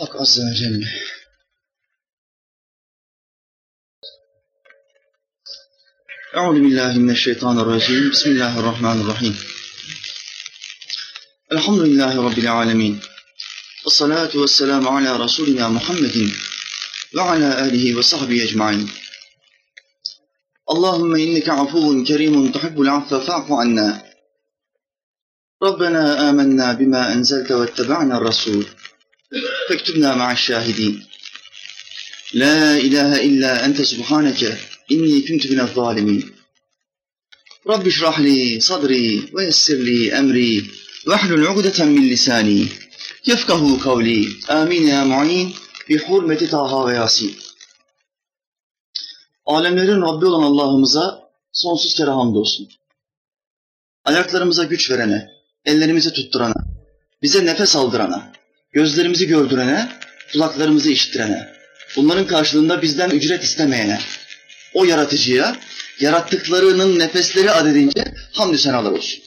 حق عز وجل. أعوذ بالله من الشيطان الرجيم. بسم الله الرحمن الرحيم. الحمد لله رب العالمين. والصلاة والسلام على رسولنا محمد وعلى آله وصحبه أجمعين. اللهم إنك عفو كريم تحب العفو فاعف عنا. ربنا آمنا بما أنزلت واتبعنا الرسول. فاكتبنا مع الشاهدين لا إله إلا أنت سبحانك إني كنت من الظالمين رب اشرح لي صدري ويسر لي أمري واحلل عقدة من لساني يفقه قولي آمين يا معين بحرمة طه وياسين Alemlerin Rabbi olan Allah'ımıza sonsuz kere hamdolsun. Ayaklarımıza güç verene, ellerimizi tutturana, bize nefes aldırana, gözlerimizi gördürene, kulaklarımızı işittirene, bunların karşılığında bizden ücret istemeyene, o yaratıcıya, yarattıklarının nefesleri adedince hamdü senalar olsun.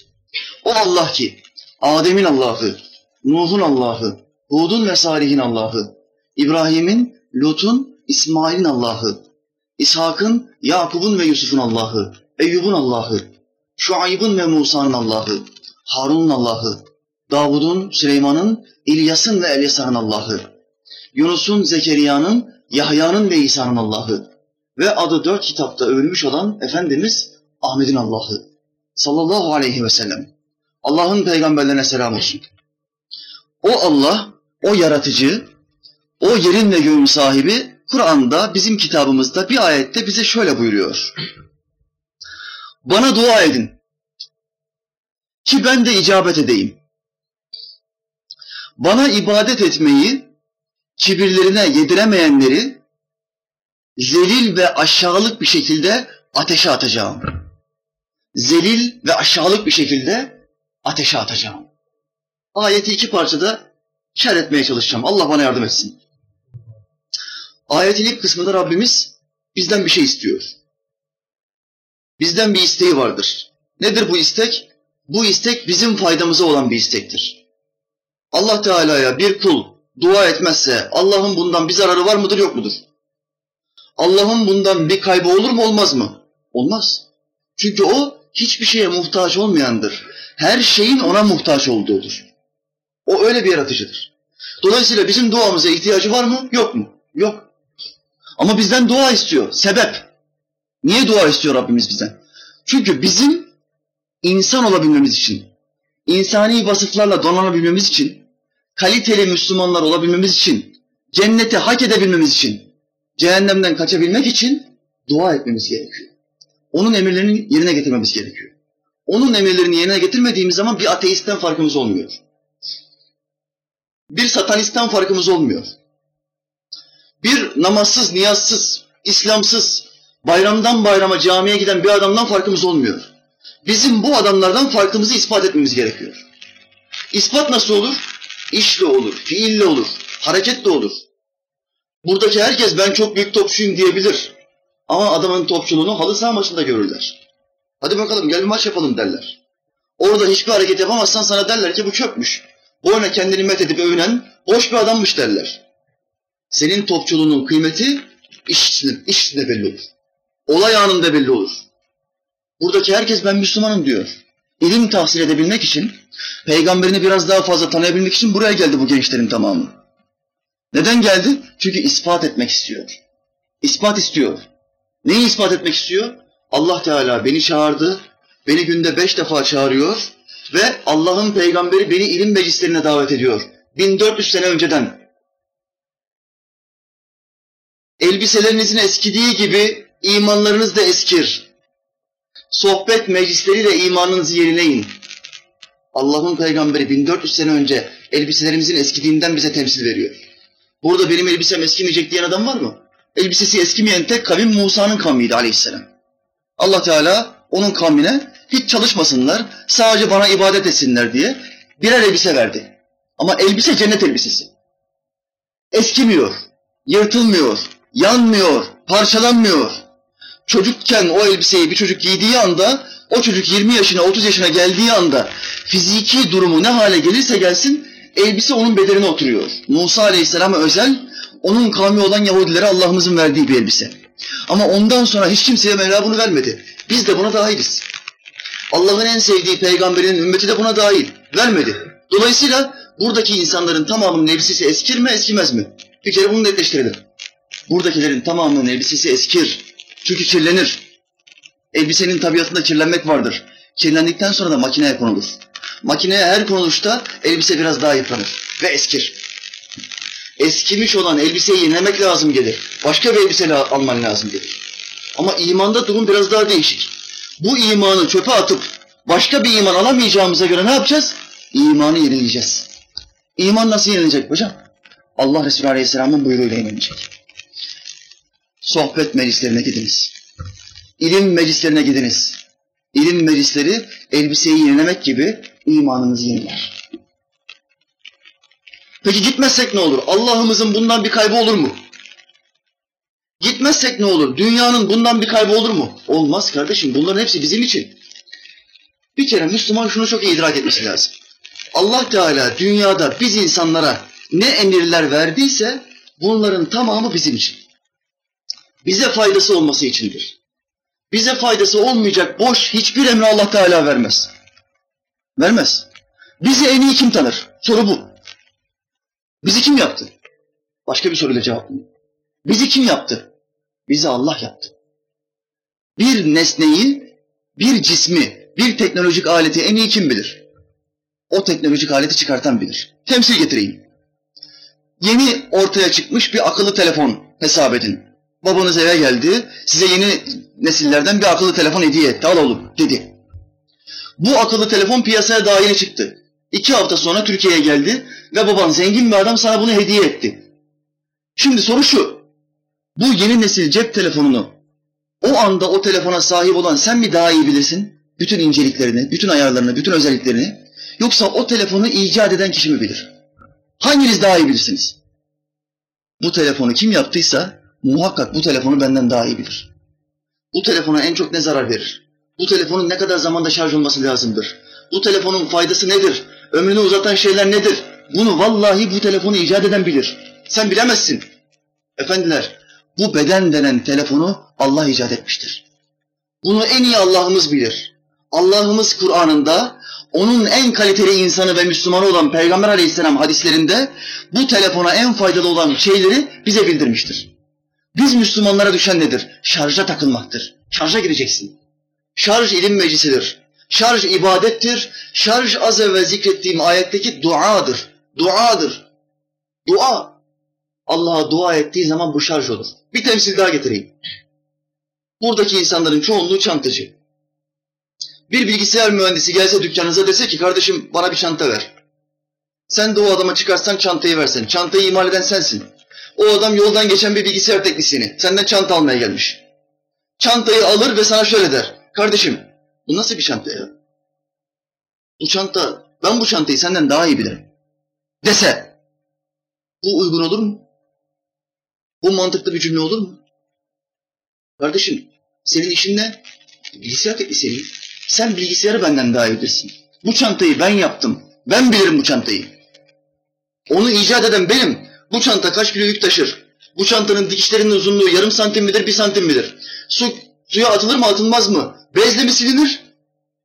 O Allah ki, Adem'in Allah'ı, Nuh'un Allah'ı, Hud'un ve Salih'in Allah'ı, İbrahim'in, Lut'un, İsmail'in Allah'ı, İshak'ın, Yakub'un ve Yusuf'un Allah'ı, Eyyub'un Allah'ı, Şuayb'ın ve Musa'nın Allah'ı, Harun'un Allah'ı, Davud'un, Süleyman'ın, İlyas'ın ve Elyasa'nın Allah'ı, Yunus'un, Zekeriya'nın, Yahya'nın ve İsa'nın Allah'ı ve adı dört kitapta övülmüş olan Efendimiz Ahmet'in Allah'ı sallallahu aleyhi ve sellem. Allah'ın peygamberlerine selam olsun. O Allah, o yaratıcı, o yerin ve göğün sahibi Kur'an'da bizim kitabımızda bir ayette bize şöyle buyuruyor. Bana dua edin ki ben de icabet edeyim. Bana ibadet etmeyi kibirlerine yediremeyenleri zelil ve aşağılık bir şekilde ateşe atacağım. Zelil ve aşağılık bir şekilde ateşe atacağım. Ayeti iki parçada şer etmeye çalışacağım. Allah bana yardım etsin. Ayetin ilk kısmında Rabbimiz bizden bir şey istiyor. Bizden bir isteği vardır. Nedir bu istek? Bu istek bizim faydamıza olan bir istektir. Allah Teala'ya bir kul dua etmezse Allah'ın bundan bir zararı var mıdır yok mudur? Allah'ın bundan bir kaybı olur mu olmaz mı? Olmaz. Çünkü o hiçbir şeye muhtaç olmayandır. Her şeyin ona muhtaç olduğudur. O öyle bir yaratıcıdır. Dolayısıyla bizim duamıza ihtiyacı var mı? Yok mu? Yok. Ama bizden dua istiyor. Sebep. Niye dua istiyor Rabbimiz bizden? Çünkü bizim insan olabilmemiz için, insani vasıflarla donanabilmemiz için, kaliteli Müslümanlar olabilmemiz için, cenneti hak edebilmemiz için, cehennemden kaçabilmek için dua etmemiz gerekiyor. Onun emirlerini yerine getirmemiz gerekiyor. Onun emirlerini yerine getirmediğimiz zaman bir ateistten farkımız olmuyor. Bir satanistten farkımız olmuyor. Bir namazsız, niyazsız, İslamsız, bayramdan bayrama camiye giden bir adamdan farkımız olmuyor. Bizim bu adamlardan farkımızı ispat etmemiz gerekiyor. İspat nasıl olur? İşle olur, fiille olur, hareketle olur. Buradaki herkes ben çok büyük topçuyum diyebilir. Ama adamın topçuluğunu halı saha maçında görürler. Hadi bakalım gel bir maç yapalım derler. Orada hiçbir hareket yapamazsan sana derler ki bu çöpmüş. Boyuna kendini met edip övünen boş bir adammış derler. Senin topçuluğunun kıymeti iş içinde, iş içinde belli olur. Olay anında belli olur. Buradaki herkes ben Müslümanım diyor. İlim tahsil edebilmek için, peygamberini biraz daha fazla tanıyabilmek için buraya geldi bu gençlerin tamamı. Neden geldi? Çünkü ispat etmek istiyor. İspat istiyor. Neyi ispat etmek istiyor? Allah Teala beni çağırdı, beni günde beş defa çağırıyor ve Allah'ın peygamberi beni ilim meclislerine davet ediyor. 1400 sene önceden. Elbiselerinizin eskidiği gibi imanlarınız da eskir. Sohbet meclisleriyle imanınızı yenileyin. Allah'ın peygamberi 1400 sene önce elbiselerimizin eskidiğinden bize temsil veriyor. Burada benim elbisem eskimeyecek diyen adam var mı? Elbisesi eskimeyen tek kavim Musa'nın kavmiydi aleyhisselam. Allah Teala onun kavmine hiç çalışmasınlar, sadece bana ibadet etsinler diye birer elbise verdi. Ama elbise cennet elbisesi. Eskimiyor, yırtılmıyor, yanmıyor, parçalanmıyor. Çocukken o elbiseyi bir çocuk giydiği anda, o çocuk 20 yaşına, 30 yaşına geldiği anda fiziki durumu ne hale gelirse gelsin elbise onun bedenine oturuyor. Musa Aleyhisselam'a özel, onun kavmi olan Yahudilere Allah'ımızın verdiği bir elbise. Ama ondan sonra hiç kimseye Mevla bunu vermedi. Biz de buna dahiliz. Allah'ın en sevdiği peygamberinin ümmeti de buna dahil. Vermedi. Dolayısıyla buradaki insanların tamamının elbisesi eskir mi eskimez mi? Bir kere bunu netleştirelim. Buradakilerin tamamının elbisesi eskir. Çünkü kirlenir. Elbisenin tabiatında kirlenmek vardır. Kirlendikten sonra da makineye konulur. Makineye her konuluşta elbise biraz daha yıpranır ve eskir. Eskimiş olan elbiseyi yenilemek lazım gelir. Başka bir elbise alman lazım gelir. Ama imanda durum biraz daha değişik. Bu imanı çöpe atıp başka bir iman alamayacağımıza göre ne yapacağız? İmanı yenileyeceğiz. İman nasıl yenilecek hocam? Allah Resulü Aleyhisselam'ın buyruğuyla yenilecek. Sohbet meclislerine gidiniz. İlim meclislerine gidiniz. İlim meclisleri elbiseyi yenilemek gibi imanınızı yeniler. Peki gitmezsek ne olur? Allah'ımızın bundan bir kaybı olur mu? Gitmezsek ne olur? Dünyanın bundan bir kaybı olur mu? Olmaz kardeşim. Bunların hepsi bizim için. Bir kere Müslüman şunu çok iyi idrak etmesi lazım. Allah Teala dünyada biz insanlara ne emirler verdiyse bunların tamamı bizim için. Bize faydası olması içindir. Bize faydası olmayacak boş hiçbir emri Allah Teala vermez. Vermez. Bizi en iyi kim tanır? Soru bu. Bizi kim yaptı? Başka bir soruyla cevaplayayım. Bizi kim yaptı? Bizi Allah yaptı. Bir nesneyi, bir cismi, bir teknolojik aleti en iyi kim bilir? O teknolojik aleti çıkartan bilir. Temsil getireyim. Yeni ortaya çıkmış bir akıllı telefon hesap edin. Babanız eve geldi, size yeni nesillerden bir akıllı telefon hediye etti, al oğlum dedi. Bu akıllı telefon piyasaya daha yeni çıktı. İki hafta sonra Türkiye'ye geldi ve baban zengin bir adam sana bunu hediye etti. Şimdi soru şu, bu yeni nesil cep telefonunu o anda o telefona sahip olan sen mi daha iyi bilirsin? Bütün inceliklerini, bütün ayarlarını, bütün özelliklerini. Yoksa o telefonu icat eden kişi mi bilir? Hanginiz daha iyi bilirsiniz? Bu telefonu kim yaptıysa muhakkak bu telefonu benden daha iyi bilir. Bu telefona en çok ne zarar verir? Bu telefonun ne kadar zamanda şarj olması lazımdır? Bu telefonun faydası nedir? Ömrünü uzatan şeyler nedir? Bunu vallahi bu telefonu icat eden bilir. Sen bilemezsin. Efendiler, bu beden denen telefonu Allah icat etmiştir. Bunu en iyi Allah'ımız bilir. Allah'ımız Kur'an'ında onun en kaliteli insanı ve Müslümanı olan Peygamber aleyhisselam hadislerinde bu telefona en faydalı olan şeyleri bize bildirmiştir. Biz Müslümanlara düşen nedir? Şarja takılmaktır. Şarja gireceksin. Şarj ilim meclisidir. Şarj ibadettir. Şarj az evvel zikrettiğim ayetteki duadır. Duadır. Dua. Allah'a dua ettiği zaman bu şarj olur. Bir temsil daha getireyim. Buradaki insanların çoğunluğu çantacı. Bir bilgisayar mühendisi gelse dükkanınıza dese ki kardeşim bana bir çanta ver. Sen de o adama çıkarsan çantayı versen. Çantayı imal eden sensin. O adam yoldan geçen bir bilgisayar teknisyeni. Senden çanta almaya gelmiş. Çantayı alır ve sana şöyle der. Kardeşim bu nasıl bir çanta ya? Bu çanta, ben bu çantayı senden daha iyi bilirim. Dese. Bu uygun olur mu? Bu mantıklı bir cümle olur mu? Kardeşim senin işin ne? Bilgisayar teknisyeniyim. Sen bilgisayarı benden daha iyi bilirsin. Bu çantayı ben yaptım. Ben bilirim bu çantayı. Onu icat eden benim. Bu çanta kaç kilo yük taşır? Bu çantanın dikişlerinin uzunluğu yarım santim midir, bir santim midir? Su, suya atılır mı, atılmaz mı? Bezle mi silinir?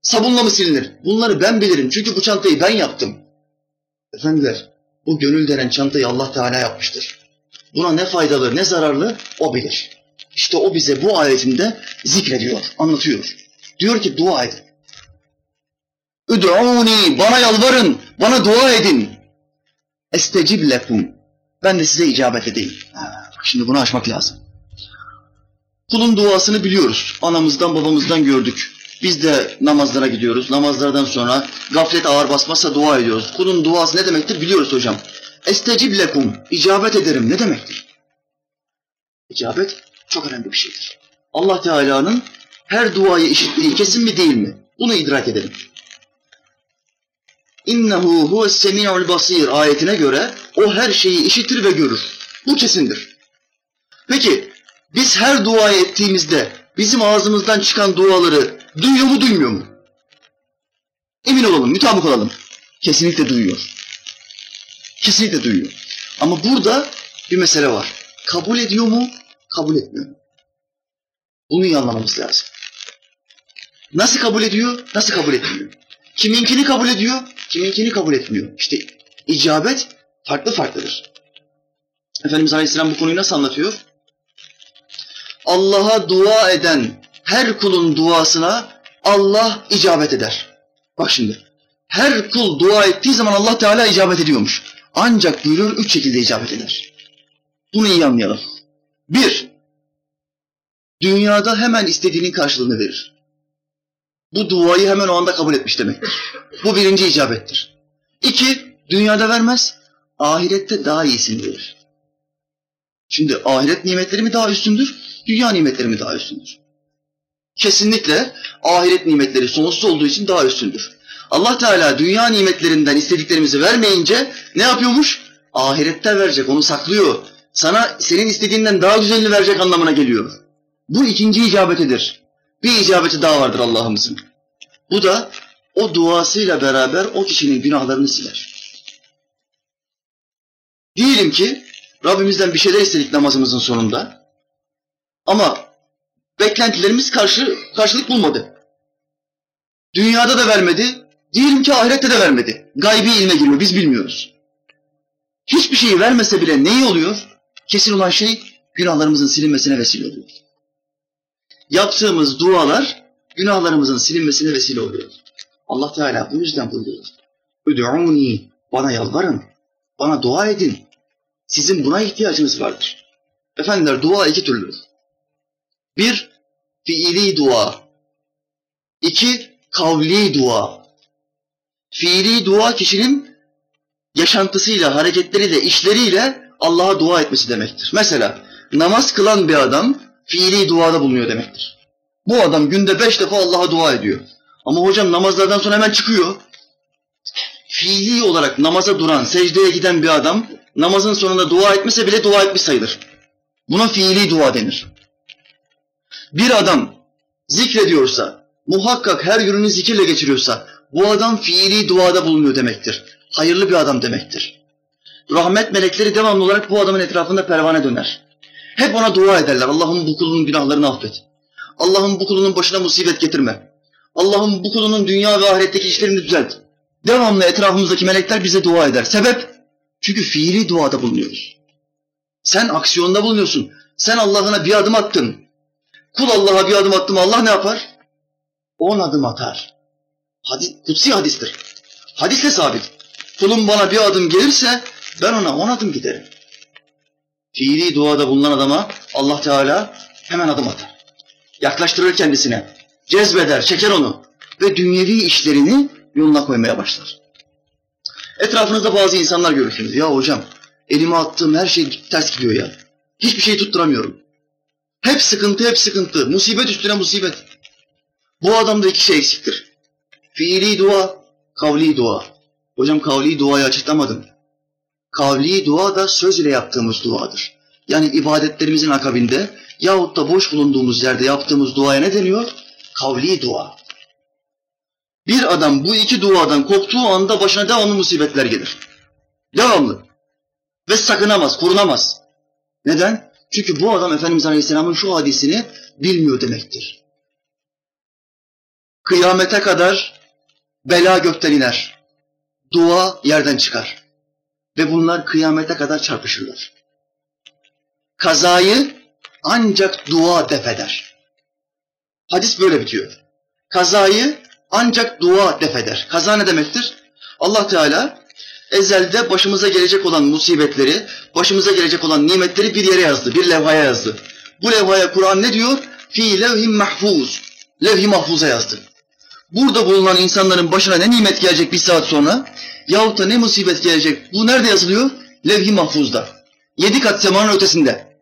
Sabunla mı silinir? Bunları ben bilirim. Çünkü bu çantayı ben yaptım. Efendiler, bu gönül denen çantayı Allah Teala yapmıştır. Buna ne faydalı, ne zararlı o bilir. İşte o bize bu ayetinde zikrediyor, anlatıyor. Diyor ki dua edin. Üd'uni, bana yalvarın, bana dua edin. Estecib lekum. Ben de size icabet edeyim. Şimdi bunu aşmak lazım. Kulun duasını biliyoruz. Anamızdan babamızdan gördük. Biz de namazlara gidiyoruz. Namazlardan sonra gaflet ağır basmazsa dua ediyoruz. Kulun duası ne demektir biliyoruz hocam. Estecib lekum. İcabet ederim ne demektir? İcabet çok önemli bir şeydir. Allah Teala'nın her duayı işittiği kesin mi değil mi? Bunu idrak edelim. İnnehu huves semi'ul basir ayetine göre o her şeyi işitir ve görür. Bu kesindir. Peki biz her dua ettiğimizde bizim ağzımızdan çıkan duaları duyuyor mu duymuyor mu? Emin olalım, mütabık olalım. Kesinlikle duyuyor. Kesinlikle duyuyor. Ama burada bir mesele var. Kabul ediyor mu? Kabul etmiyor mu? Bunu iyi anlamamız lazım. Nasıl kabul ediyor? Nasıl kabul etmiyor? Kiminkini kabul ediyor? Kiminkini kabul etmiyor. İşte icabet farklı farklıdır. Efendimiz Aleyhisselam bu konuyu nasıl anlatıyor? Allah'a dua eden her kulun duasına Allah icabet eder. Bak şimdi. Her kul dua ettiği zaman Allah Teala icabet ediyormuş. Ancak buyuruyor üç şekilde icabet eder. Bunu iyi anlayalım. Bir, dünyada hemen istediğinin karşılığını verir. Bu duayı hemen o anda kabul etmiş demektir. Bu birinci icabettir. İki, dünyada vermez, ahirette daha iyisini verir. Şimdi ahiret nimetleri mi daha üstündür, dünya nimetleri mi daha üstündür? Kesinlikle ahiret nimetleri sonsuz olduğu için daha üstündür. Allah Teala dünya nimetlerinden istediklerimizi vermeyince ne yapıyormuş? Ahirette verecek, onu saklıyor. Sana senin istediğinden daha güzelini verecek anlamına geliyor. Bu ikinci icabetidir. Bir icabeti daha vardır Allah'ımızın. Bu da o duasıyla beraber o kişinin günahlarını siler. Diyelim ki Rabbimizden bir şeyler istedik namazımızın sonunda. Ama beklentilerimiz karşı, karşılık bulmadı. Dünyada da vermedi, diyelim ki ahirette de vermedi. Gaybi ilme giriyor, biz bilmiyoruz. Hiçbir şeyi vermese bile neyi oluyor? Kesin olan şey günahlarımızın silinmesine vesile oluyor. Yaptığımız dualar günahlarımızın silinmesine vesile oluyor. Allah Teala bu yüzden buyuruyor. Üd'uni, bana yalvarın, bana dua edin. Sizin buna ihtiyacınız vardır. Efendiler dua iki türlüdür. Bir, fiili dua. İki, kavli dua. Fiili dua kişinin yaşantısıyla, hareketleriyle, işleriyle Allah'a dua etmesi demektir. Mesela namaz kılan bir adam fiili duada bulunuyor demektir. Bu adam günde beş defa Allah'a dua ediyor. Ama hocam namazlardan sonra hemen çıkıyor. Fiili olarak namaza duran, secdeye giden bir adam namazın sonunda dua etmese bile dua etmiş sayılır. Buna fiili dua denir. Bir adam zikrediyorsa, muhakkak her gününü zikirle geçiriyorsa, bu adam fiili duada bulunuyor demektir. Hayırlı bir adam demektir. Rahmet melekleri devamlı olarak bu adamın etrafında pervane döner. Hep ona dua ederler. Allah'ım bu kulunun günahlarını affet. Allah'ım bu kulunun başına musibet getirme. Allah'ım bu kulunun dünya ve ahiretteki işlerini düzelt. Devamlı etrafımızdaki melekler bize dua eder. Sebep? Çünkü fiili duada bulunuyoruz. Sen aksiyonda bulunuyorsun. Sen Allah'ına bir adım attın. Kul Allah'a bir adım attı mı Allah ne yapar? On adım atar. Hadis, kutsi hadistir. Hadisle sabit. Kulum bana bir adım gelirse ben ona on adım giderim. Fiili duada bulunan adama Allah Teala hemen adım atar. Yaklaştırır kendisine. Cezbeder, çeker onu. Ve dünyevi işlerini yoluna koymaya başlar. Etrafınızda bazı insanlar görürsünüz. Ya hocam elime attığım her şey ters gidiyor ya. Hiçbir şey tutturamıyorum. Hep sıkıntı, hep sıkıntı. Musibet üstüne musibet. Bu adamda iki şey eksiktir. Fiili dua, kavli dua. Hocam kavli duayı açıklamadım. Kavli dua da söz ile yaptığımız duadır. Yani ibadetlerimizin akabinde yahut da boş bulunduğumuz yerde yaptığımız duaya ne deniyor? Kavli dua. Bir adam bu iki duadan koptuğu anda başına devamlı musibetler gelir. Devamlı. Ve sakınamaz, korunamaz. Neden? Çünkü bu adam Efendimiz Aleyhisselam'ın şu hadisini bilmiyor demektir. Kıyamete kadar bela gökten iner. Dua yerden çıkar. Ve bunlar kıyamete kadar çarpışırlar. Kazayı ancak dua defeder. Hadis böyle bitiyor. Kazayı ancak dua defeder. Kaza ne demektir? Allah Teala ezelde başımıza gelecek olan musibetleri, başımıza gelecek olan nimetleri bir yere yazdı, bir levhaya yazdı. Bu levhaya Kur'an ne diyor? Fi levhim mahfuz. Levh-i mahfuza yazdı. Burada bulunan insanların başına ne nimet gelecek bir saat sonra yahut da ne musibet gelecek bu nerede yazılıyor? Levh-i mahfuzda. Yedi kat semanın ötesinde.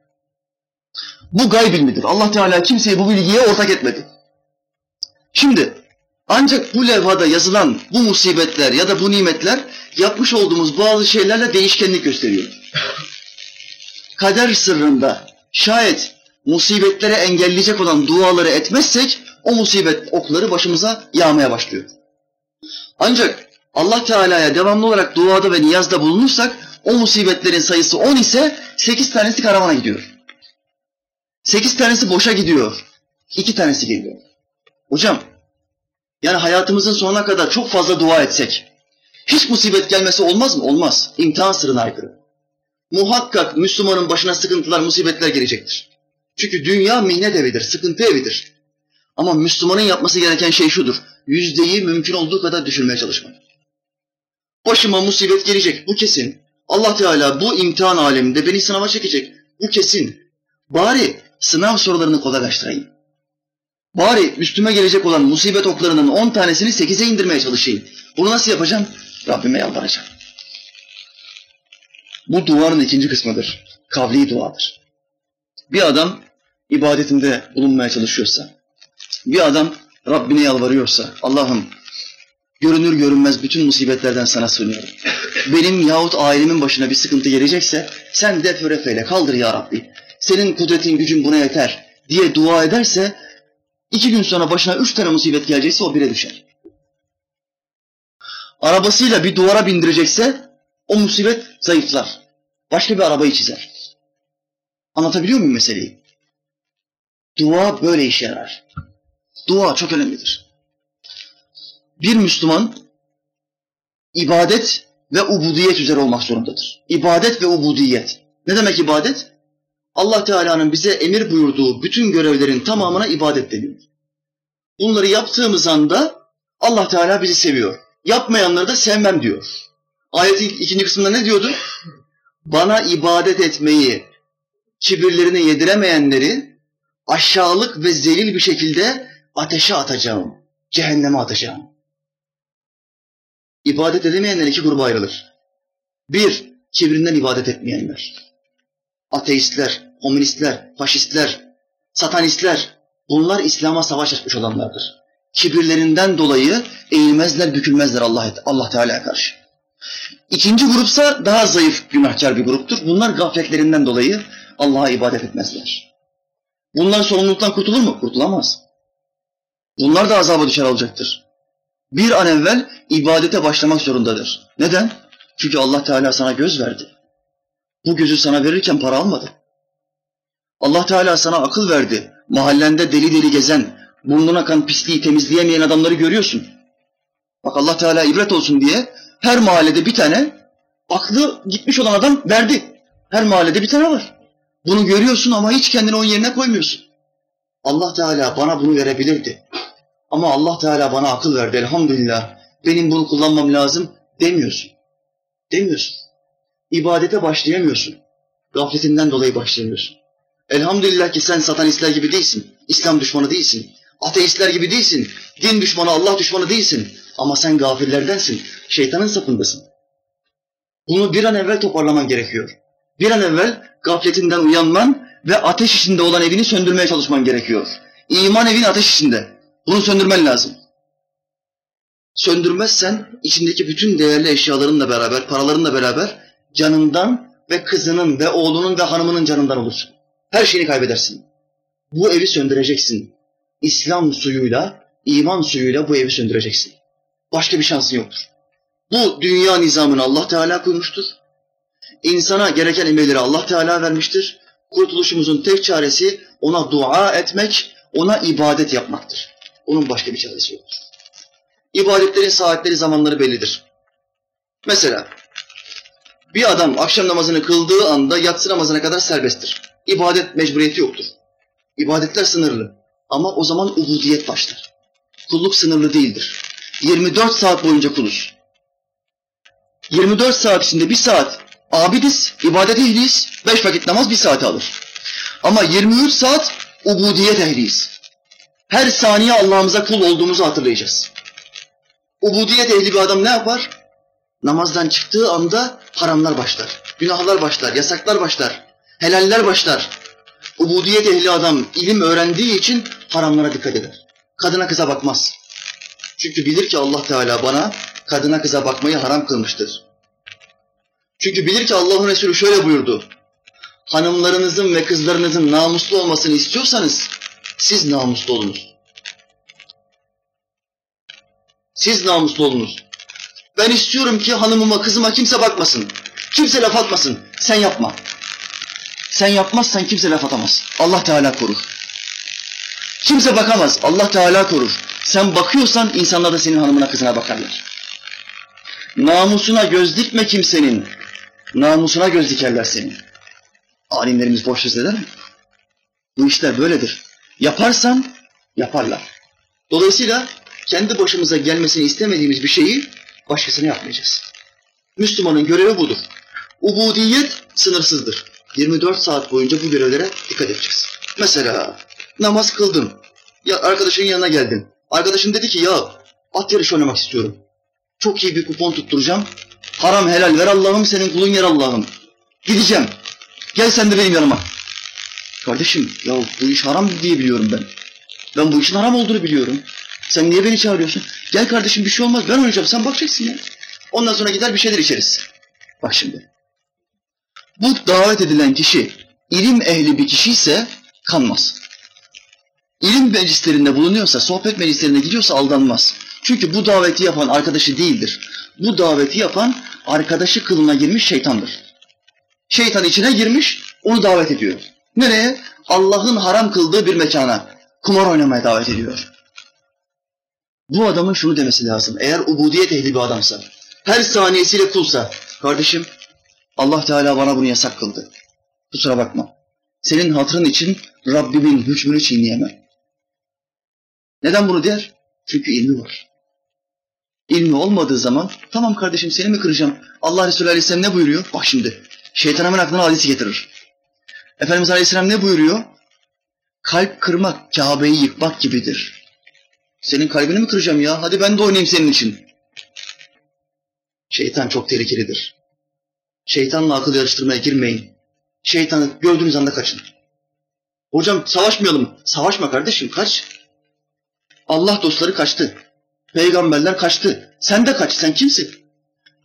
Bu gayb ilmidir. Allah Teala kimseyi bu bilgiye ortak etmedi. Şimdi ancak bu levhada yazılan bu musibetler ya da bu nimetler yapmış olduğumuz bazı şeylerle değişkenlik gösteriyor. Kader sırrında şayet musibetlere engelleyecek olan duaları etmezsek o musibet okları başımıza yağmaya başlıyor. Ancak Allah Teala'ya devamlı olarak duada ve niyazda bulunursak O musibetlerin sayısı 10 ise 8 tanesi karavana gidiyor. 8 tanesi boşa gidiyor. 2 tanesi geliyor. Hocam yani hayatımızın sonuna kadar çok fazla dua etsek hiç musibet gelmesi olmaz mı? Olmaz. İmtihan sırrına aykırı. Muhakkak Müslümanın başına sıkıntılar, musibetler gelecektir. Çünkü dünya mihnet evidir, sıkıntı evidir. Ama Müslümanın yapması gereken şey şudur. Yüzdeyi mümkün olduğu kadar düşürmeye çalışmak. Başıma musibet gelecek, bu kesin. Allah Teala bu imtihan aleminde beni sınava çekecek, bu kesin. Bari sınav sorularını kolaylaştırayım. Bari üstüme gelecek olan musibet oklarının on tanesini sekize indirmeye çalışayım. Bunu nasıl yapacağım? Rabbime yalvaracağım. Bu duanın ikinci kısmıdır. Kavli duadır. Bir adam ibadetinde bulunmaya çalışıyorsa, bir adam Rabbine yalvarıyorsa, Allah'ım görünür görünmez bütün musibetlerden sana sığınıyorum. Benim yahut ailemin başına bir sıkıntı gelecekse sen def refeyle kaldır ya Rabbi. Senin kudretin gücün buna yeter diye dua ederse iki gün sonra başına üç tane musibet gelecekse o bire düşer. Arabasıyla bir duvara bindirecekse o musibet zayıflar. Başka bir arabayı çizer. Anlatabiliyor muyum meseleyi? Dua böyle işe yarar. Dua çok önemlidir. Bir Müslüman ibadet ve ubudiyet üzere olmak zorundadır. İbadet ve ubudiyet. Ne demek ibadet? Allah Teala'nın bize emir buyurduğu bütün görevlerin tamamına ibadet deniyor. Bunları yaptığımız anda Allah Teala bizi seviyor. Yapmayanları da sevmem diyor. Ayetin ikinci kısmında ne diyordu? Bana ibadet etmeyi kibirlerine yediremeyenleri aşağılık ve zelil bir şekilde ateşe atacağım. Cehenneme atacağım. İbadet edemeyenler iki gruba ayrılır. Bir, kibrinden ibadet etmeyenler. Ateistler, komünistler, faşistler, satanistler. Bunlar İslam'a savaş açmış olanlardır. Kibirlerinden dolayı eğilmezler, bükülmezler Allah, Allah Teala'ya karşı. İkinci grupsa daha zayıf günahkar bir gruptur. Bunlar gafletlerinden dolayı Allah'a ibadet etmezler. Bunlar sorumluluktan kurtulur mu? Kurtulamaz. Bunlar da azaba düşer olacaktır. Bir an evvel ibadete başlamak zorundadır. Neden? Çünkü Allah Teala sana göz verdi. Bu gözü sana verirken para almadı. Allah Teala sana akıl verdi. Mahallende deli deli gezen, burnuna kan pisliği temizleyemeyen adamları görüyorsun. Bak Allah Teala ibret olsun diye her mahallede bir tane aklı gitmiş olan adam verdi. Her mahallede bir tane var. Bunu görüyorsun ama hiç kendini onun yerine koymuyorsun. Allah Teala bana bunu verebilirdi. Ama Allah Teala bana akıl verdi elhamdülillah. Benim bunu kullanmam lazım demiyorsun. Demiyorsun. İbadete başlayamıyorsun. Gafletinden dolayı başlayamıyorsun. Elhamdülillah ki sen satanistler gibi değilsin. İslam düşmanı değilsin. Ateistler gibi değilsin. Din düşmanı, Allah düşmanı değilsin. Ama sen gafillerdensin. Şeytanın sapındasın. Bunu bir an evvel toparlaman gerekiyor. Bir an evvel gafletinden uyanman ve ateş içinde olan evini söndürmeye çalışman gerekiyor. İman evin ateş içinde. Bunu söndürmen lazım. Söndürmezsen içindeki bütün değerli eşyalarınla beraber, paralarınla beraber canından ve kızının ve oğlunun ve hanımının canından olursun. Her şeyini kaybedersin. Bu evi söndüreceksin. İslam suyuyla, iman suyuyla bu evi söndüreceksin. Başka bir şansın yoktur. Bu dünya nizamını Allah Teala kurmuştur. İnsana gereken emirleri Allah Teala vermiştir. Kurtuluşumuzun tek çaresi ona dua etmek, ona ibadet yapmaktır. Onun başka bir çaresi yoktur. İbadetlerin saatleri, zamanları bellidir. Mesela bir adam akşam namazını kıldığı anda yatsı namazına kadar serbesttir. İbadet mecburiyeti yoktur. İbadetler sınırlı. Ama o zaman ubudiyet başlar. Kulluk sınırlı değildir. 24 saat boyunca kuluz. 24 saat içinde bir saat abidiz, ibadet ehliyiz, 5 vakit namaz bir saat alır. Ama 23 saat ubudiyet ehliyiz. Her saniye Allah'ımıza kul olduğumuzu hatırlayacağız. Ubudiyet ehli bir adam ne yapar? Namazdan çıktığı anda haramlar başlar, günahlar başlar, yasaklar başlar, helaller başlar. Ubudiyet ehli adam ilim öğrendiği için haramlara dikkat eder. Kadına kıza bakmaz. Çünkü bilir ki Allah Teala bana kadına kıza bakmayı haram kılmıştır. Çünkü bilir ki Allah'ın Resulü şöyle buyurdu. Hanımlarınızın ve kızlarınızın namuslu olmasını istiyorsanız siz namuslu olunuz. Siz namuslu olunuz. Ben istiyorum ki hanımıma, kızıma kimse bakmasın. Kimse laf atmasın. Sen yapma. Sen yapmazsan kimse laf atamaz. Allah Teala korur. Kimse bakamaz. Allah Teala korur. Sen bakıyorsan insanlar da senin hanımına kızına bakarlar. Namusuna göz dikme kimsenin. Namusuna göz dikerler senin. Alimlerimiz boş söz eder mi? Bu işler böyledir. Yaparsan yaparlar. Dolayısıyla kendi başımıza gelmesini istemediğimiz bir şeyi başkasına yapmayacağız. Müslümanın görevi budur. Ubudiyet sınırsızdır. 24 saat boyunca bu görevlere dikkat edeceğiz. Mesela namaz kıldım. Ya arkadaşın yanına geldim. Arkadaşın dedi ki ya at yarışı oynamak istiyorum. Çok iyi bir kupon tutturacağım. Haram helal ver Allah'ım senin kulun yer Allah'ım. Gideceğim. Gel sen de benim yanıma. Kardeşim ya bu iş haram diye biliyorum ben. Ben bu işin haram olduğunu biliyorum. Sen niye beni çağırıyorsun? Gel kardeşim bir şey olmaz ben oynayacağım sen bakacaksın ya. Ondan sonra gider bir şeyler içeriz. Bak şimdi. Bu davet edilen kişi ilim ehli bir kişi ise kanmaz. İlim meclislerinde bulunuyorsa, sohbet meclislerine gidiyorsa aldanmaz. Çünkü bu daveti yapan arkadaşı değildir. Bu daveti yapan arkadaşı kılına girmiş şeytandır. Şeytan içine girmiş, onu davet ediyor. Nereye? Allah'ın haram kıldığı bir mekana. Kumar oynamaya davet ediyor. Bu adamın şunu demesi lazım. Eğer ubudiyet ehli bir adamsa, her saniyesiyle kulsa, kardeşim Allah Teala bana bunu yasak kıldı. Kusura bakma. Senin hatırın için Rabbimin hükmünü çiğneyemem. Neden bunu der? Çünkü ilmi var. İlmi olmadığı zaman tamam kardeşim seni mi kıracağım? Allah Resulü Aleyhisselam ne buyuruyor? Bak şimdi şeytan hemen aklına hadisi getirir. Efendimiz Aleyhisselam ne buyuruyor? Kalp kırmak Kabe'yi yıkmak gibidir. Senin kalbini mi kıracağım ya? Hadi ben de oynayayım senin için. Şeytan çok tehlikelidir. Şeytanla akıl yarıştırmaya girmeyin. Şeytanı gördüğünüz anda kaçın. Hocam savaşmayalım. Savaşma kardeşim kaç. Allah dostları kaçtı. Peygamberler kaçtı. Sen de kaç. Sen kimsin?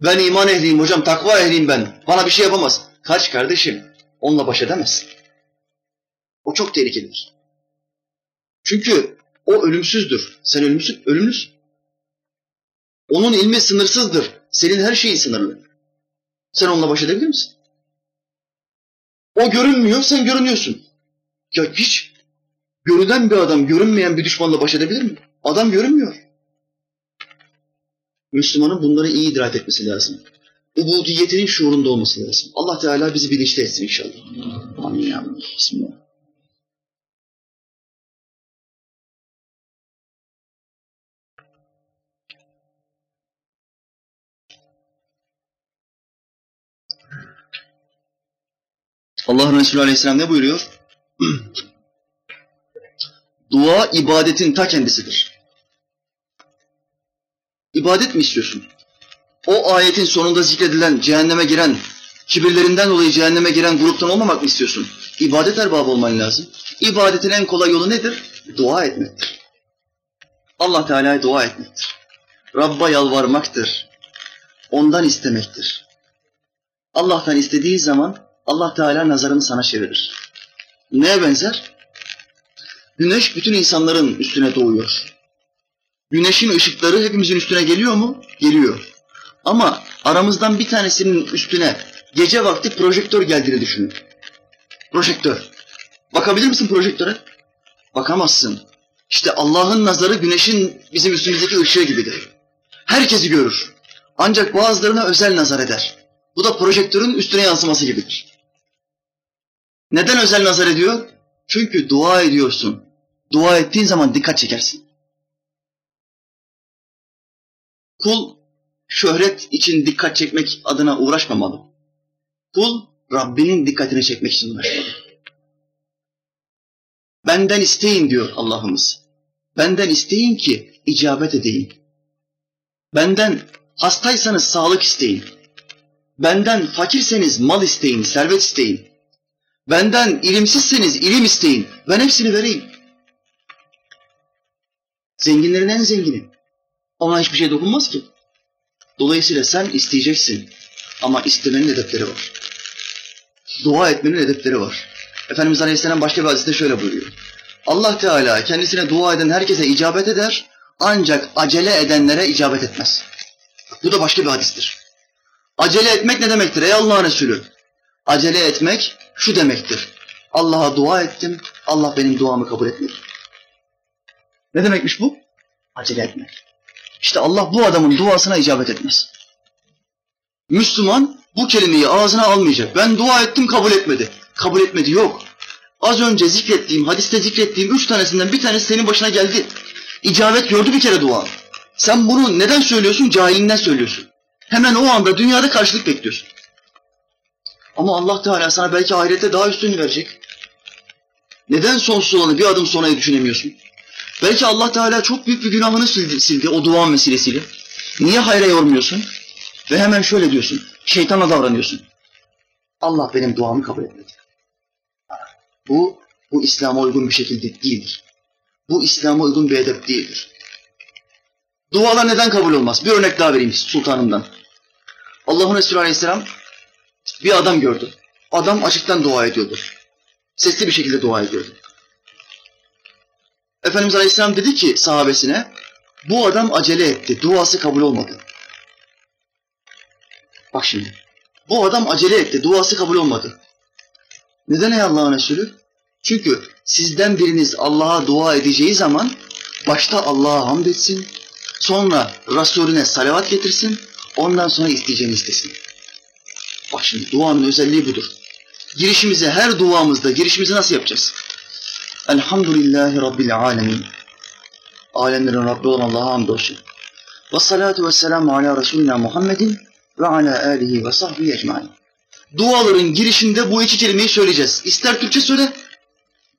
Ben iman ehliyim hocam. Takva ehliyim ben. Bana bir şey yapamaz. Kaç kardeşim. Onunla baş edemezsin. O çok tehlikelidir. Çünkü o ölümsüzdür. Sen ölümsüz, ölümlüsün. Onun ilmi sınırsızdır. Senin her şeyin sınırlı. Sen onunla baş edebilir misin? O görünmüyor, sen görünüyorsun. Ya hiç görünen bir adam görünmeyen bir düşmanla baş edebilir mi? Adam görünmüyor. Müslümanın bunları iyi idrak etmesi lazım. Ubudiyetinin şuurunda olması lazım. Allah Teala bizi bilinçli etsin inşallah. Amin ya. Bismillah. Allah Resulü Aleyhisselam ne buyuruyor? Dua ibadetin ta kendisidir. İbadet mi istiyorsun? O ayetin sonunda zikredilen cehenneme giren, kibirlerinden dolayı cehenneme giren gruptan olmamak mı istiyorsun? İbadet erbabı olman lazım. İbadetin en kolay yolu nedir? Dua etmektir. Allah Teala'ya dua etmektir. Rabb'a yalvarmaktır. Ondan istemektir. Allah'tan istediği zaman Allah Teala nazarını sana çevirir. Neye benzer? Güneş bütün insanların üstüne doğuyor. Güneşin ışıkları hepimizin üstüne geliyor mu? Geliyor. Ama aramızdan bir tanesinin üstüne gece vakti projektör geldiğini düşünün. Projektör. Bakabilir misin projektöre? Bakamazsın. İşte Allah'ın nazarı güneşin bizim üstümüzdeki ışığı gibidir. Herkesi görür. Ancak bazılarına özel nazar eder. Bu da projektörün üstüne yansıması gibidir. Neden özel nazar ediyor? Çünkü dua ediyorsun. Dua ettiğin zaman dikkat çekersin. Kul şöhret için dikkat çekmek adına uğraşmamalı. Kul Rabbinin dikkatini çekmek için uğraşmalı. Benden isteyin diyor Allah'ımız. Benden isteyin ki icabet edeyim. Benden hastaysanız sağlık isteyin. Benden fakirseniz mal isteyin, servet isteyin. Benden ilimsizseniz ilim isteyin. Ben hepsini vereyim. Zenginlerin en zengini. Ona hiçbir şey dokunmaz ki. Dolayısıyla sen isteyeceksin. Ama istemenin edepleri var. Dua etmenin edepleri var. Efendimiz Aleyhisselam başka bir hadiste şöyle buyuruyor. Allah Teala kendisine dua eden herkese icabet eder ancak acele edenlere icabet etmez. Bu da başka bir hadistir. Acele etmek ne demektir ey Allah'ın Resulü? Acele etmek şu demektir. Allah'a dua ettim, Allah benim duamı kabul etmedi. Ne demekmiş bu? Acele etmek. İşte Allah bu adamın duasına icabet etmez. Müslüman bu kelimeyi ağzına almayacak. Ben dua ettim kabul etmedi. Kabul etmedi yok. Az önce zikrettiğim, hadiste zikrettiğim üç tanesinden bir tanesi senin başına geldi. İcabet gördü bir kere dua. Sen bunu neden söylüyorsun? Cahilinden söylüyorsun. Hemen o anda dünyada karşılık bekliyorsun. Ama Allah Teala sana belki ahirette daha üstünü verecek. Neden sonsuz olanı bir adım sonrayı düşünemiyorsun? Belki Allah Teala çok büyük bir günahını sildi, sildi o duan vesilesiyle. Niye hayra yormuyorsun? Ve hemen şöyle diyorsun, şeytana davranıyorsun. Allah benim duamı kabul etmedi. Bu, bu İslam'a uygun bir şekilde değildir. Bu İslam'a uygun bir edep değildir. Dualar neden kabul olmaz? Bir örnek daha vereyim sultanımdan. Allah'ın Resulü Aleyhisselam bir adam gördü. Adam açıktan dua ediyordu. Sesli bir şekilde dua ediyordu. Efendimiz Aleyhisselam dedi ki sahabesine, bu adam acele etti, duası kabul olmadı. Bak şimdi, bu adam acele etti, duası kabul olmadı. Neden ey Allah'ın Resulü? Çünkü sizden biriniz Allah'a dua edeceği zaman başta Allah'a hamd etsin, sonra Resulüne salavat getirsin, ondan sonra isteyeceğini istesin. Bak şimdi duanın özelliği budur. Girişimizi her duamızda girişimizi nasıl yapacağız? Elhamdülillahi Rabbil alemin. Alemlerin Rabbi olan Allah'a hamdolsun. Ve salatu ve selamu ala Resulina Muhammedin ve ala alihi ve sahbihi ecmain. Duaların girişinde bu iki kelimeyi söyleyeceğiz. İster Türkçe söyle,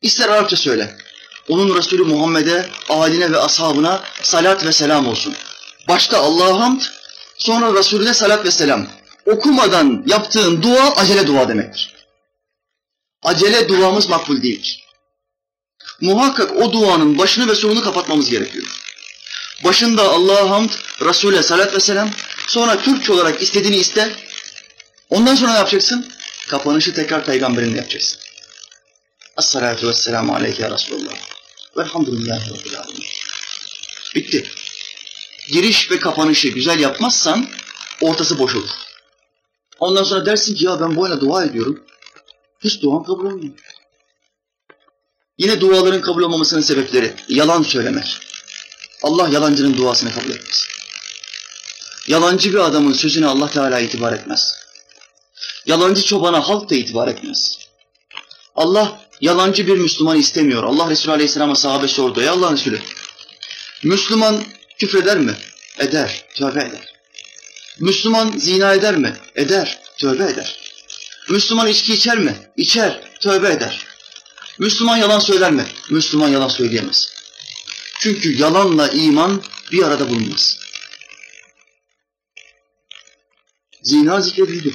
ister Arapça söyle. Onun Resulü Muhammed'e, aline ve ashabına salat ve selam olsun. Başta Allah'a hamd, sonra Resulüne salat ve selam. Okumadan yaptığın dua acele dua demektir. Acele duamız makbul değildir. Muhakkak o duanın başını ve sonunu kapatmamız gerekiyor. Başında Allah'a hamd, Resul'e salat ve selam, sonra Türkçe olarak istediğini iste. Ondan sonra ne yapacaksın? Kapanışı tekrar peygamberinle yapacaksın. Esselatu vesselamu aleyke ya Resulallah. Velhamdülillahi Rabbil alemin. Bitti. Giriş ve kapanışı güzel yapmazsan ortası boş olur. Ondan sonra dersin ki ya ben böyle dua ediyorum. Hiç duam kabul olmuyor. Yine duaların kabul olmamasının sebepleri yalan söylemek. Allah yalancının duasını kabul etmez. Yalancı bir adamın sözüne Allah Teala itibar etmez. Yalancı çobana halk da itibar etmez. Allah yalancı bir Müslüman istemiyor. Allah Resulü Aleyhisselam'a sahabe sordu. Ey Allah'ın Resulü, Müslüman küfreder mi? Eder, tövbe eder. Müslüman zina eder mi? Eder, tövbe eder. Müslüman içki içer mi? İçer, tövbe eder. Müslüman yalan söyler mi? Müslüman yalan söyleyemez. Çünkü yalanla iman bir arada bulunmaz. Zina zikredildi.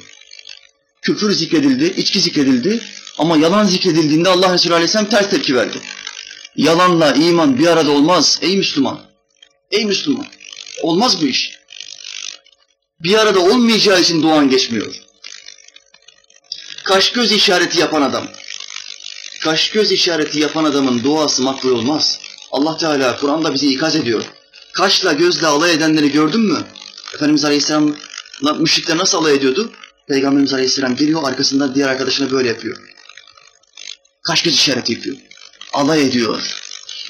Küfür zikredildi, içki zikredildi. Ama yalan zikredildiğinde Allah Resulü Aleyhisselam ters tepki verdi. Yalanla iman bir arada olmaz ey Müslüman. Ey Müslüman. Olmaz bu iş. Bir arada olmayacağı için duan geçmiyor. Kaş göz işareti yapan adam. Kaş göz işareti yapan adamın duası makbul olmaz. Allah Teala Kur'an'da bizi ikaz ediyor. Kaşla gözle alay edenleri gördün mü? Efendimiz Aleyhisselam müşrikler nasıl alay ediyordu? Peygamberimiz Aleyhisselam geliyor arkasından diğer arkadaşına böyle yapıyor. Kaş göz işareti yapıyor. Alay ediyor.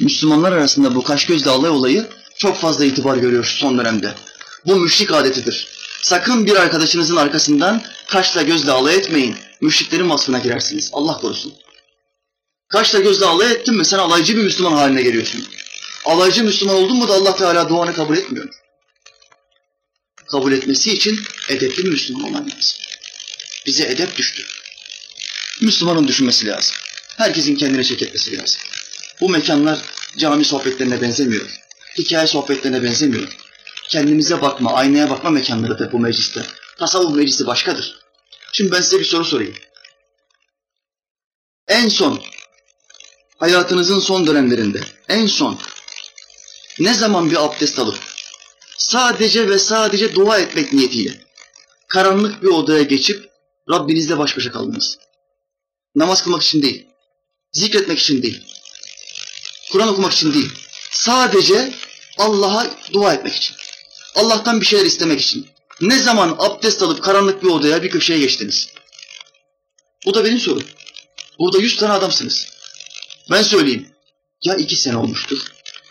Müslümanlar arasında bu kaş gözle alay olayı çok fazla itibar görüyor şu son dönemde. Bu müşrik adetidir. Sakın bir arkadaşınızın arkasından kaşla gözle alay etmeyin. Müşriklerin vasfına girersiniz. Allah korusun. Kaşla gözle alay ettin mi sen alaycı bir Müslüman haline geliyorsun. Alaycı Müslüman oldun mu da Allah Teala duanı kabul etmiyor. Kabul etmesi için edepli bir Müslüman olman lazım. Bize edep düştü. Müslümanın düşünmesi lazım. Herkesin kendine çek etmesi lazım. Bu mekanlar cami sohbetlerine benzemiyor. Hikaye sohbetlerine benzemiyor. Kendimize bakma, aynaya bakma mekanlarıdır bu mecliste. Tasavvuf meclisi başkadır. Şimdi ben size bir soru sorayım. En son, hayatınızın son dönemlerinde, en son ne zaman bir abdest alıp sadece ve sadece dua etmek niyetiyle karanlık bir odaya geçip Rabbinizle baş başa kaldınız. Namaz kılmak için değil, zikretmek için değil, Kur'an okumak için değil, sadece Allah'a dua etmek için, Allah'tan bir şeyler istemek için, Ne zaman abdest alıp karanlık bir odaya bir köşeye geçtiniz? Bu da benim sorum. Burada yüz tane adamsınız. Ben söyleyeyim. Ya iki sene olmuştur,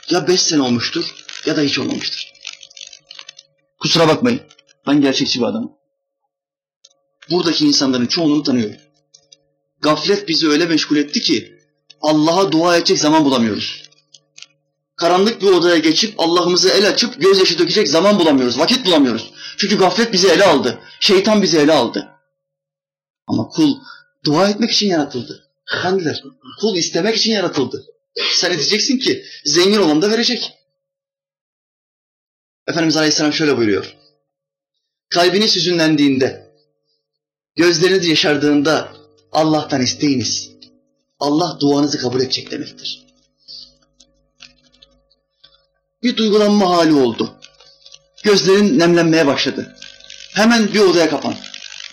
ya beş sene olmuştur, ya da hiç olmamıştır. Kusura bakmayın. Ben gerçekçi bir adamım. Buradaki insanların çoğunu tanıyorum. Gaflet bizi öyle meşgul etti ki Allah'a dua edecek zaman bulamıyoruz. Karanlık bir odaya geçip Allah'ımızı el açıp gözyaşı dökecek zaman bulamıyoruz, vakit bulamıyoruz. Çünkü gaflet bizi ele aldı. Şeytan bizi ele aldı. Ama kul dua etmek için yaratıldı. Efendiler, kul istemek için yaratıldı. Sen edeceksin ki zengin olan da verecek. Efendimiz Aleyhisselam şöyle buyuruyor. Kalbiniz hüzünlendiğinde, gözleriniz yaşardığında Allah'tan isteyiniz. Allah duanızı kabul edecek demektir. Bir duygulanma hali oldu. Gözlerin nemlenmeye başladı. Hemen bir odaya kapan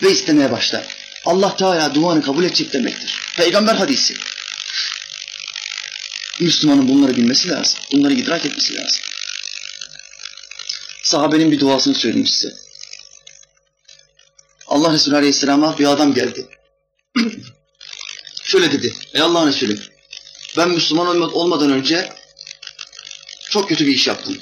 ve istemeye başla. Allah Teala duanı kabul edecek demektir. Peygamber hadisi. Müslümanın bunları bilmesi lazım. Bunları idrak etmesi lazım. Sahabenin bir duasını söyleyeyim size. Allah Resulü Aleyhisselam'a bir adam geldi. Şöyle dedi. Ey Allah'ın Resulü ben Müslüman olmadan önce çok kötü bir iş yaptım.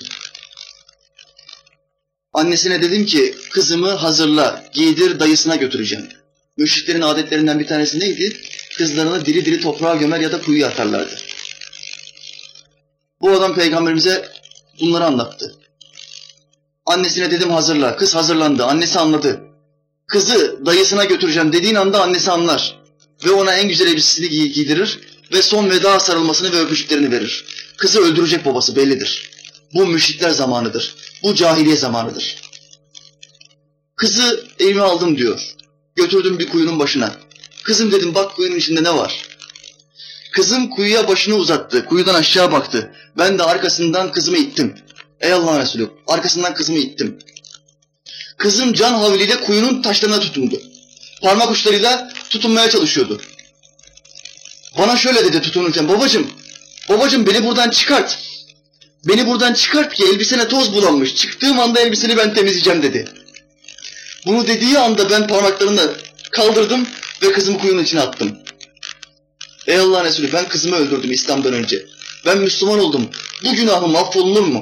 Annesine dedim ki kızımı hazırla, giydir dayısına götüreceğim. Müşriklerin adetlerinden bir tanesi neydi? Kızlarını diri diri toprağa gömer ya da kuyuya atarlardı. Bu adam peygamberimize bunları anlattı. Annesine dedim hazırla. Kız hazırlandı. Annesi anladı. Kızı dayısına götüreceğim dediğin anda annesi anlar. Ve ona en güzel elbisesini giy giydirir ve son veda sarılmasını ve öpücüklerini verir. Kızı öldürecek babası bellidir. Bu müşrikler zamanıdır. Bu cahiliye zamanıdır. Kızı evime aldım diyor. Götürdüm bir kuyunun başına. Kızım dedim bak kuyunun içinde ne var? Kızım kuyuya başını uzattı. Kuyudan aşağı baktı. Ben de arkasından kızımı ittim. Ey Allah'ın Resulü arkasından kızımı ittim. Kızım can havliyle kuyunun taşlarına tutundu. Parmak uçlarıyla tutunmaya çalışıyordu. Bana şöyle dedi tutunurken babacım, babacım beni buradan çıkart. Beni buradan çıkart ki elbisene toz bulanmış. Çıktığım anda elbiseni ben temizleyeceğim dedi. Bunu dediği anda ben parmaklarını kaldırdım ve kızımı kuyunun içine attım. Ey Allah'ın Resulü ben kızımı öldürdüm İslam'dan önce. Ben Müslüman oldum. Bu günahım affolunur mu?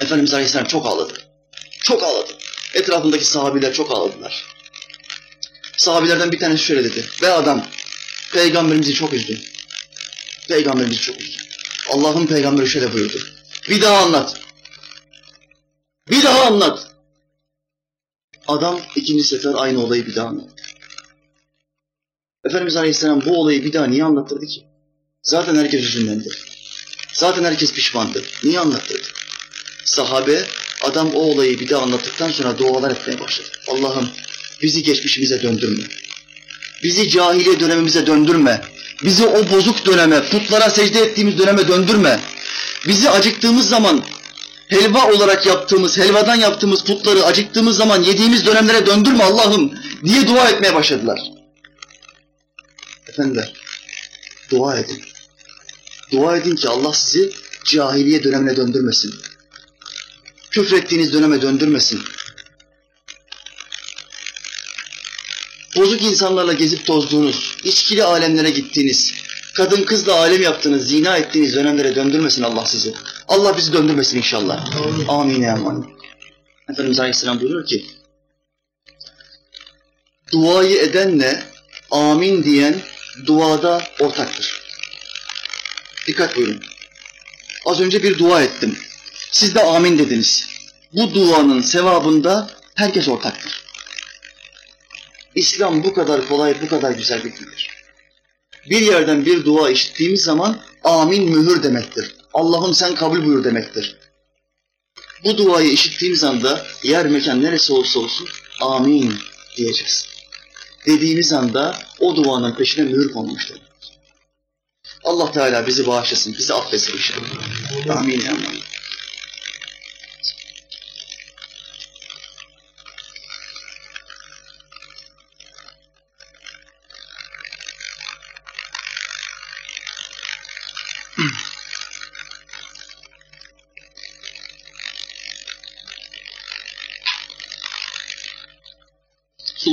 Efendimiz Aleyhisselam çok ağladı. Çok ağladı. Etrafındaki sahabiler çok ağladılar. Sahabilerden bir tanesi şöyle dedi. Ve adam peygamberimizi çok üzdü. Peygamberimizi çok üzdü. Allah'ın peygamberi şöyle buyurdu. Bir daha anlat. Bir daha anlat. Adam ikinci sefer aynı olayı bir daha anlattı. Efendimiz Aleyhisselam bu olayı bir daha niye anlattırdı ki? Zaten herkes üzünlendi. Zaten herkes pişmandı. Niye anlattırdı? Sahabe adam o olayı bir daha anlattıktan sonra dualar etmeye başladı. Allah'ım bizi geçmişimize döndürme. Bizi cahiliye dönemimize döndürme. Bizi o bozuk döneme, putlara secde ettiğimiz döneme döndürme. Bizi acıktığımız zaman helva olarak yaptığımız, helvadan yaptığımız putları acıktığımız zaman yediğimiz dönemlere döndürme Allah'ım diye dua etmeye başladılar. Efendiler, dua edin. Dua edin ki Allah sizi cahiliye dönemine döndürmesin. Küfrettiğiniz döneme döndürmesin. Bozuk insanlarla gezip tozduğunuz, içkili alemlere gittiğiniz, kadın kızla alem yaptığınız, zina ettiğiniz dönemlere döndürmesin Allah sizi. Allah bizi döndürmesin inşallah. Amin, amin. Efendimiz Aleyhisselam buyuruyor ki, duayı edenle amin diyen duada ortaktır. Dikkat buyurun. Az önce bir dua ettim. Siz de amin dediniz. Bu duanın sevabında herkes ortaktır. İslam bu kadar kolay, bu kadar güzel bir dindir. Bir yerden bir dua işittiğimiz zaman amin mühür demektir. Allah'ım sen kabul buyur demektir. Bu duayı işittiğimiz anda yer mekan neresi olursa olsun amin diyeceğiz. Dediğimiz anda o duanın peşine mühür konmuştur. Allah Teala bizi bağışlasın, bizi affetsin inşallah. Amin. Amin.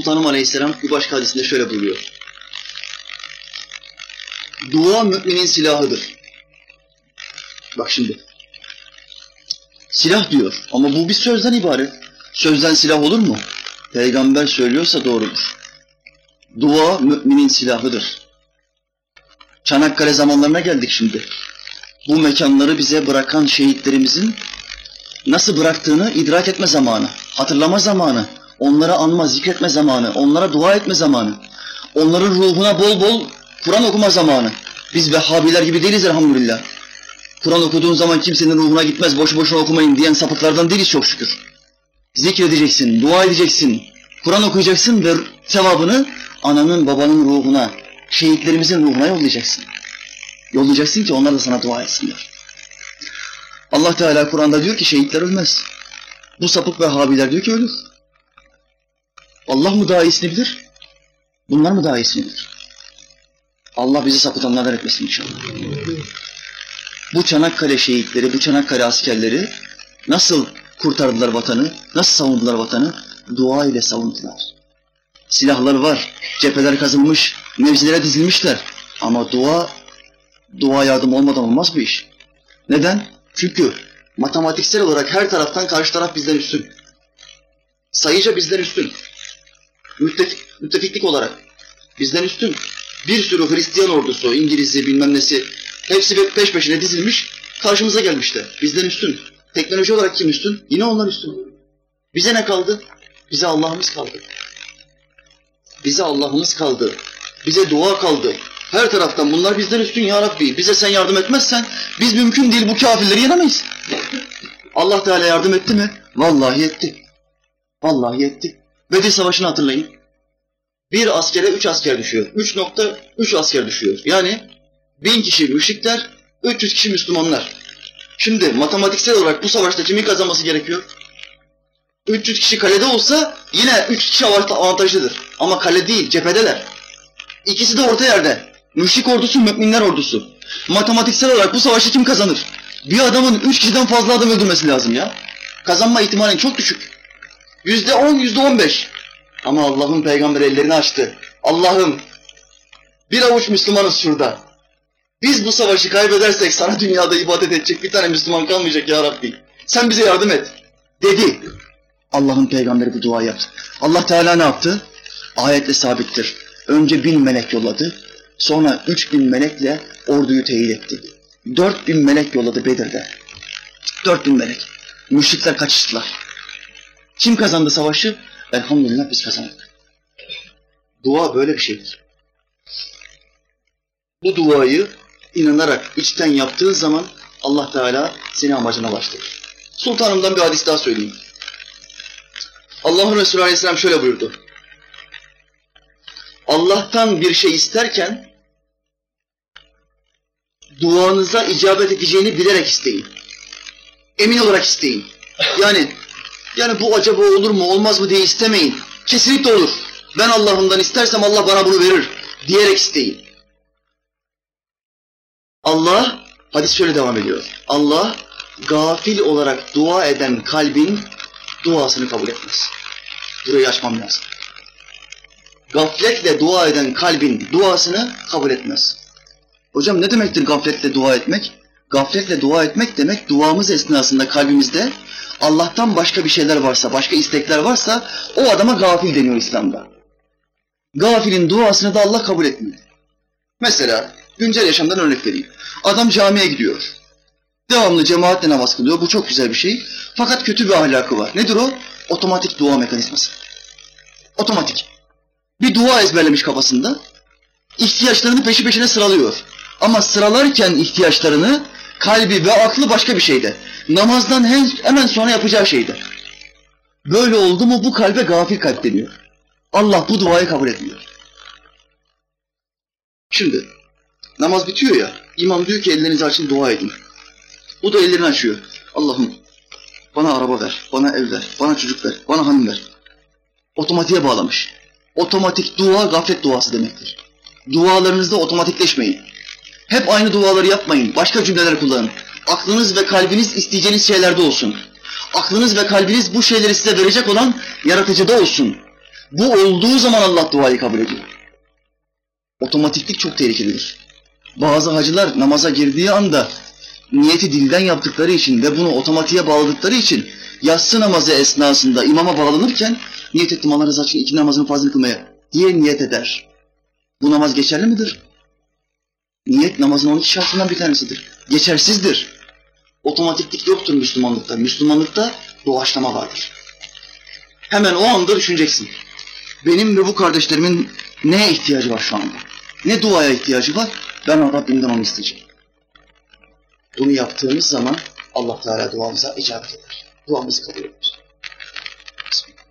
Sultanım Aleyhisselam bir başka hadisinde şöyle buyuruyor. Dua müminin silahıdır. Bak şimdi. Silah diyor ama bu bir sözden ibaret. Sözden silah olur mu? Peygamber söylüyorsa doğrudur. Dua müminin silahıdır. Çanakkale zamanlarına geldik şimdi. Bu mekanları bize bırakan şehitlerimizin nasıl bıraktığını idrak etme zamanı, hatırlama zamanı, onlara anma, zikretme zamanı, onlara dua etme zamanı, onların ruhuna bol bol Kur'an okuma zamanı. Biz Vehhabiler gibi değiliz elhamdülillah. Kur'an okuduğun zaman kimsenin ruhuna gitmez, boş boşuna okumayın diyen sapıklardan değiliz çok şükür. Zikredeceksin, dua edeceksin, Kur'an okuyacaksın ve sevabını ananın babanın ruhuna, şehitlerimizin ruhuna yollayacaksın. Yollayacaksın ki onlar da sana dua etsinler. Allah Teala Kur'an'da diyor ki şehitler ölmez. Bu sapık Vehhabiler diyor ki ölür. Allah mı daha iyisini bilir? Bunlar mı daha iyisini bilir? Allah bizi sapıtanlardan etmesin inşallah. Bu Çanakkale şehitleri, bu Çanakkale askerleri nasıl kurtardılar vatanı, nasıl savundular vatanı? Dua ile savundular. Silahları var, cepheler kazılmış, mevzilere dizilmişler. Ama dua, dua yardım olmadan olmaz bu iş. Neden? Çünkü matematiksel olarak her taraftan karşı taraf bizden üstün. Sayıca bizden üstün. Müttefik, müttefiklik olarak bizden üstün. Bir sürü Hristiyan ordusu, İngiliz'i bilmem nesi hepsi peş peşine dizilmiş karşımıza gelmişler. Bizden üstün. Teknoloji olarak kim üstün? Yine onlar üstün. Bize ne kaldı? Bize Allah'ımız kaldı. Bize Allah'ımız kaldı. Bize dua kaldı. Her taraftan bunlar bizden üstün ya Rabbi. Bize sen yardım etmezsen biz mümkün değil bu kafirleri yenemeyiz. Allah Teala yardım etti mi? Vallahi etti. Vallahi etti. Bedir Savaşı'nı hatırlayın. Bir askere üç asker düşüyor. 3.3 asker düşüyor. Yani bin kişi müşrikler, 300 kişi Müslümanlar. Şimdi matematiksel olarak bu savaşta kimin kazanması gerekiyor? 300 kişi kalede olsa yine 3 kişi avantajlıdır. Ama kale değil, cephedeler. İkisi de orta yerde. Müşrik ordusu, müminler ordusu. Matematiksel olarak bu savaşı kim kazanır? Bir adamın 3 kişiden fazla adam öldürmesi lazım ya. Kazanma ihtimali çok düşük. Yüzde on, yüzde on beş. Ama Allah'ın peygamberi ellerini açtı. Allah'ım bir avuç Müslümanız şurada. Biz bu savaşı kaybedersek sana dünyada ibadet edecek bir tane Müslüman kalmayacak ya Rabbi. Sen bize yardım et. Dedi. Allah'ın peygamberi bu duayı yaptı. Allah Teala ne yaptı? Ayetle sabittir. Önce bin melek yolladı. Sonra üç bin melekle orduyu teyit etti. Dört bin melek yolladı Bedir'de. Dört bin melek. Müşrikler kaçıştılar. Kim kazandı savaşı? Elhamdülillah biz kazandık. Dua böyle bir şeydir. Bu duayı inanarak içten yaptığın zaman Allah Teala seni amacına ulaştırır. Sultanımdan bir hadis daha söyleyeyim. Allah'ın Resulü Aleyhisselam şöyle buyurdu. Allah'tan bir şey isterken duanıza icabet edeceğini bilerek isteyin. Emin olarak isteyin. Yani yani bu acaba olur mu olmaz mı diye istemeyin. Kesinlikle olur. Ben Allah'ımdan istersem Allah bana bunu verir diyerek isteyin. Allah, hadis şöyle devam ediyor. Allah gafil olarak dua eden kalbin duasını kabul etmez. Burayı açmam lazım. Gafletle dua eden kalbin duasını kabul etmez. Hocam ne demektir gafletle dua etmek? Gafletle dua etmek demek duamız esnasında kalbimizde Allah'tan başka bir şeyler varsa, başka istekler varsa o adama gafil deniyor İslam'da. Gafilin duasını da Allah kabul etmiyor. Mesela güncel yaşamdan örnek vereyim. Adam camiye gidiyor. Devamlı cemaatle namaz kılıyor. Bu çok güzel bir şey. Fakat kötü bir ahlakı var. Nedir o? Otomatik dua mekanizması. Otomatik. Bir dua ezberlemiş kafasında. İhtiyaçlarını peşi peşine sıralıyor. Ama sıralarken ihtiyaçlarını kalbi ve aklı başka bir şeyde. Namazdan hemen sonra yapacağı şeyde. Böyle oldu mu bu kalbe gafil kalp deniyor. Allah bu duayı kabul etmiyor. Şimdi namaz bitiyor ya, imam diyor ki ellerinizi açın dua edin. Bu da ellerini açıyor. Allah'ım bana araba ver, bana ev ver, bana çocuk ver, bana hanım ver. Otomatiğe bağlamış. Otomatik dua gaflet duası demektir. Dualarınızda otomatikleşmeyin. Hep aynı duaları yapmayın. Başka cümleler kullanın. Aklınız ve kalbiniz isteyeceğiniz şeylerde olsun. Aklınız ve kalbiniz bu şeyleri size verecek olan yaratıcıda olsun. Bu olduğu zaman Allah duayı kabul ediyor. Otomatiklik çok tehlikelidir. Bazı hacılar namaza girdiği anda niyeti dilden yaptıkları için ve bunu otomatiğe bağladıkları için yatsı namazı esnasında imama bağlanırken niyet ettim Allah rızası için iki namazını fazla kılmaya diye niyet eder. Bu namaz geçerli midir? Niyet namazın 12 şartından bir tanesidir. Geçersizdir. Otomatiklik yoktur Müslümanlıkta. Müslümanlıkta doğaçlama vardır. Hemen o anda düşüneceksin. Benim ve bu kardeşlerimin neye ihtiyacı var şu anda? Ne duaya ihtiyacı var? Ben Rabbimden onu isteyeceğim. Bunu yaptığımız zaman Allah Teala duamıza icabet eder. Duamızı kabul eder. Bismillah.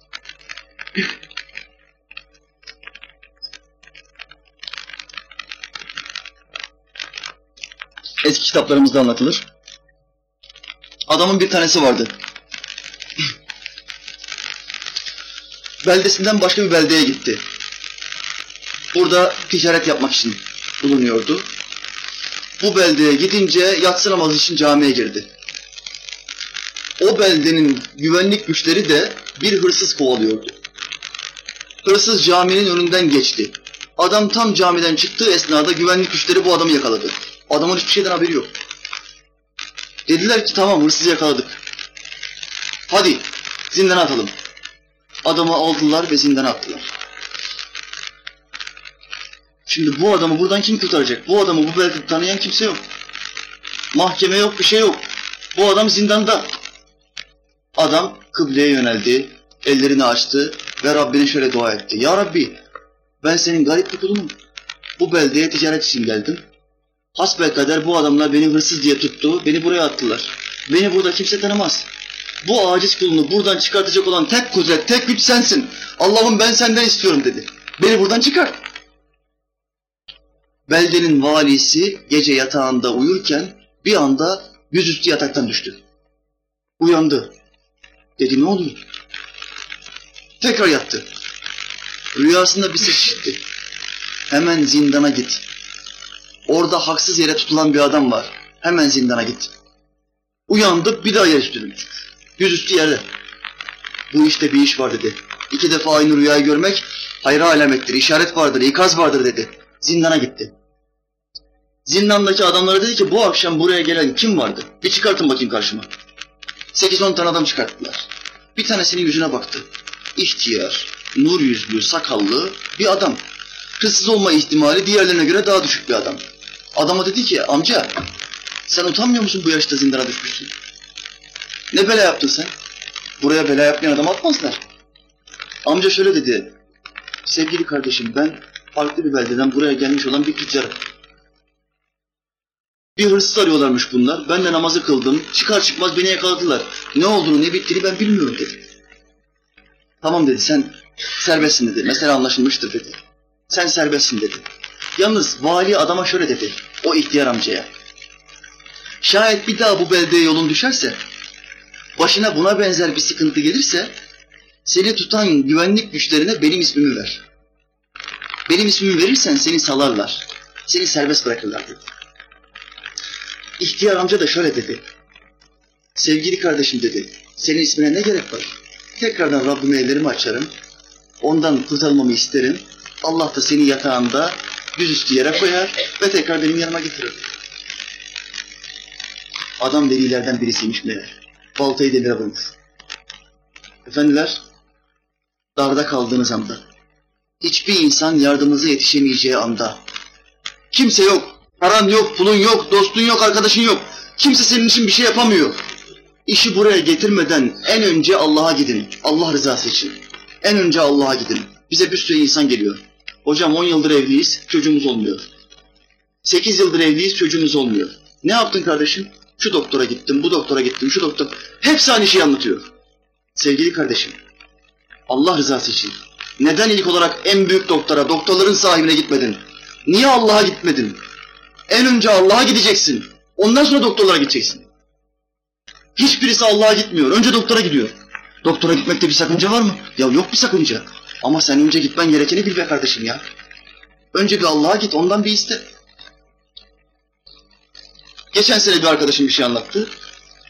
Eski kitaplarımızda anlatılır. Adamın bir tanesi vardı. Beldesinden başka bir beldeye gitti. Burada ticaret yapmak için bulunuyordu. Bu beldeye gidince yatsı namazı için camiye girdi. O beldenin güvenlik güçleri de bir hırsız kovalıyordu. Hırsız caminin önünden geçti. Adam tam camiden çıktığı esnada güvenlik güçleri bu adamı yakaladı. Adamın hiçbir şeyden haberi yok. Dediler ki tamam hırsızı yakaladık. Hadi zindana atalım. Adamı aldılar ve zindana attılar. Şimdi bu adamı buradan kim kurtaracak? Bu adamı bu beldede tanıyan kimse yok. Mahkeme yok, bir şey yok. Bu adam zindanda. Adam kıbleye yöneldi, ellerini açtı ve Rabbine şöyle dua etti. Ya Rabbi, ben senin garip bir kulunum. Bu beldeye ticaret için geldim. Hasbelkader bu adamlar beni hırsız diye tuttu, beni buraya attılar. Beni burada kimse tanımaz. Bu aciz kulunu buradan çıkartacak olan tek kudret, tek güç sensin. Allah'ım ben senden istiyorum dedi. Beni buradan çıkar. Beldenin valisi gece yatağında uyurken bir anda yüzüstü yataktan düştü. Uyandı. Dedi ne oluyor? Tekrar yattı. Rüyasında bir ses işitti. Hemen zindana git. Orada haksız yere tutulan bir adam var. Hemen zindana git. Uyandı bir daha yerüstü dönmüş. Yüzüstü yerde. Bu işte bir iş var dedi. İki defa aynı rüyayı görmek hayra alamettir, işaret vardır, ikaz vardır dedi. Zindana gitti. Zindandaki adamlara dedi ki bu akşam buraya gelen kim vardı? Bir çıkartın bakayım karşıma. 8-10 tane adam çıkarttılar. Bir tanesinin yüzüne baktı. İhtiyar, nur yüzlü, sakallı bir adam. Hırsız olma ihtimali diğerlerine göre daha düşük bir adam. Adama dedi ki amca sen utanmıyor musun bu yaşta zindana düşmüşsün? Ne bela yaptın sen? Buraya bela yapmayan adam atmazlar. Amca şöyle dedi. Sevgili kardeşim ben farklı bir beldeden buraya gelmiş olan bir tüccarım. Bir hırsız arıyorlarmış bunlar. Ben de namazı kıldım. Çıkar çıkmaz beni yakaladılar. Ne olduğunu ne bittiğini ben bilmiyorum dedi. Tamam dedi sen serbestsin dedi. Mesela anlaşılmıştır dedi. Sen serbestsin dedi. Yalnız vali adama şöyle dedi. O ihtiyar amcaya. Şayet bir daha bu beldeye yolun düşerse, başına buna benzer bir sıkıntı gelirse, seni tutan güvenlik güçlerine benim ismimi ver. Benim ismimi verirsen seni salarlar. Seni serbest bırakırlar dedi. İhtiyar amca da şöyle dedi. Sevgili kardeşim dedi, senin ismine ne gerek var? Tekrardan Rabbime ellerimi açarım, ondan kurtarılmamı isterim. Allah da seni yatağında yüzüstü yere koyar ve tekrar benim yanıma getirir. Adam velilerden birisiymiş meğer. Baltayı demire vurmuş. Efendiler, darda kaldığınız anda, hiçbir insan yardımınıza yetişemeyeceği anda, kimse yok, paran yok, pulun yok, dostun yok, arkadaşın yok, kimse senin için bir şey yapamıyor. İşi buraya getirmeden en önce Allah'a gidin, Allah rızası için. En önce Allah'a gidin. Bize bir sürü insan geliyor. Hocam 10 yıldır evliyiz, çocuğumuz olmuyor. 8 yıldır evliyiz, çocuğumuz olmuyor. Ne yaptın kardeşim? Şu doktora gittim, bu doktora gittim, şu doktor. Hepsi aynı şeyi anlatıyor. Sevgili kardeşim, Allah rızası için neden ilk olarak en büyük doktora, doktorların sahibine gitmedin? Niye Allah'a gitmedin? En önce Allah'a gideceksin. Ondan sonra doktorlara gideceksin. Hiçbirisi Allah'a gitmiyor. Önce doktora gidiyor. Doktora gitmekte bir sakınca var mı? Ya yok bir sakınca. Ama sen önce gitmen gerekeni bil be kardeşim ya. Önce bir Allah'a git, ondan bir iste. Geçen sene bir arkadaşım bir şey anlattı.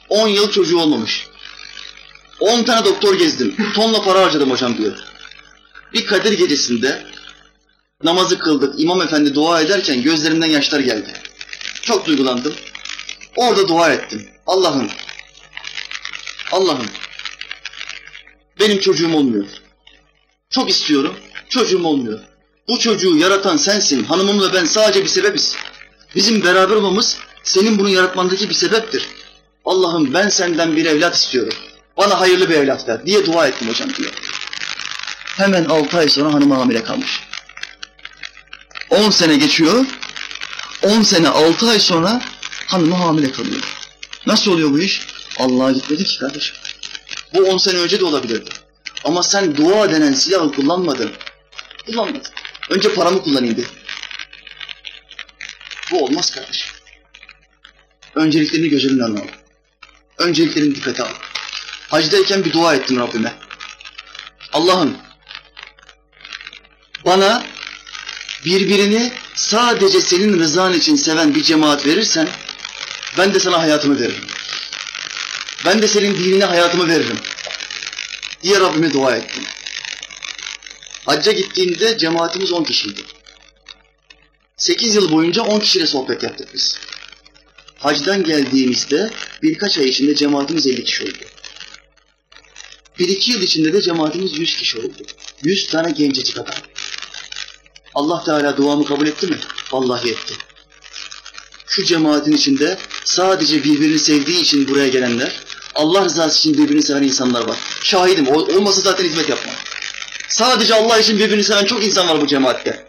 10 yıl çocuğu olmamış. 10 tane doktor gezdim. Tonla para harcadım hocam diyor. Bir Kadir gecesinde namazı kıldık. İmam efendi dua ederken gözlerimden yaşlar geldi. Çok duygulandım. Orada dua ettim. Allah'ım, Allah'ım benim çocuğum olmuyor. Çok istiyorum, çocuğum olmuyor. Bu çocuğu yaratan sensin, hanımım ve ben sadece bir sebebiz. Bizim beraber olmamız senin bunu yaratmandaki bir sebeptir. Allah'ım ben senden bir evlat istiyorum. Bana hayırlı bir evlat ver diye dua ettim hocam diyor. Hemen altı ay sonra hanım hamile kalmış. 10 sene geçiyor. 10 sene 6 ay sonra hanımı hamile kalıyor. Nasıl oluyor bu iş? Allah'a gitmedi ki kardeşim. Bu 10 sene önce de olabilirdi. Ama sen dua denen silahı kullanmadın. Kullanmadın. Önce paramı kullanayım dedi. Bu olmaz kardeşim. Önceliklerini göz önünden al. Önceliklerini dikkate al. Hacdayken bir dua ettim Rabbime. Allah'ım bana birbirini sadece senin rızan için seven bir cemaat verirsen ben de sana hayatımı veririm. Ben de senin dinine hayatımı veririm. Diye Rabbime dua ettim. Hacca gittiğimde cemaatimiz 10 kişiydi. 8 yıl boyunca 10 kişiyle sohbet yaptık biz. Hacdan geldiğimizde birkaç ay içinde cemaatimiz 50 kişi oldu. Bir iki yıl içinde de cemaatimiz 100 kişi oldu. 100 tane gencecik adam. Allah Teala duamı kabul etti mi? Vallahi etti. Şu cemaatin içinde sadece birbirini sevdiği için buraya gelenler, Allah rızası için birbirini seven insanlar var. Şahidim, ol- olmasa zaten hizmet yapmam. Sadece Allah için birbirini seven çok insan var bu cemaatte.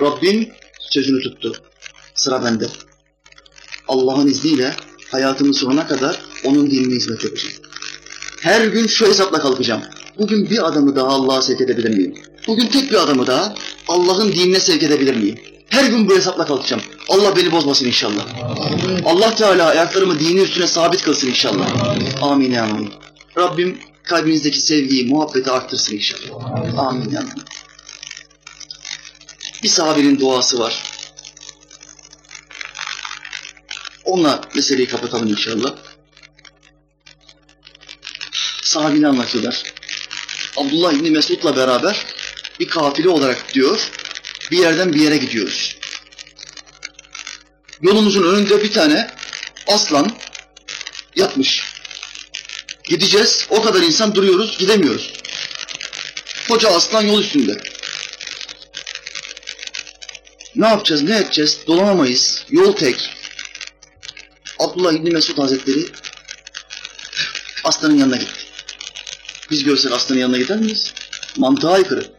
Rabbim sözünü tuttu. Sıra bende. Allah'ın izniyle hayatımın sonuna kadar onun dinine hizmet yapacağım. Her gün şu hesapla kalkacağım. Bugün bir adamı daha Allah'a sevk edebilir miyim? Bugün tek bir adamı daha Allah'ın dinine sevk edebilir miyim? Her gün bu hesapla kalkacağım. Allah beni bozmasın inşallah. Allah Teala ayaklarımı dini üstüne sabit kılsın inşallah. Amin amin. Rabbim kalbinizdeki sevgiyi, muhabbeti arttırsın inşallah. Amin amin. Bir sahabenin duası var. Onunla meseleyi kapatalım inşallah. Sahabini anlatıyorlar. Abdullah İbni Mesud'la beraber bir kafile olarak diyor, bir yerden bir yere gidiyoruz. Yolumuzun önünde bir tane aslan yatmış. Gideceğiz, o kadar insan duruyoruz, gidemiyoruz. Koca aslan yol üstünde. Ne yapacağız, ne edeceğiz? Dolanamayız, yol tek. Abdullah İbni Mesud Hazretleri aslanın yanına gitti. Biz görsek aslanın yanına gider miyiz? Mantığa aykırı.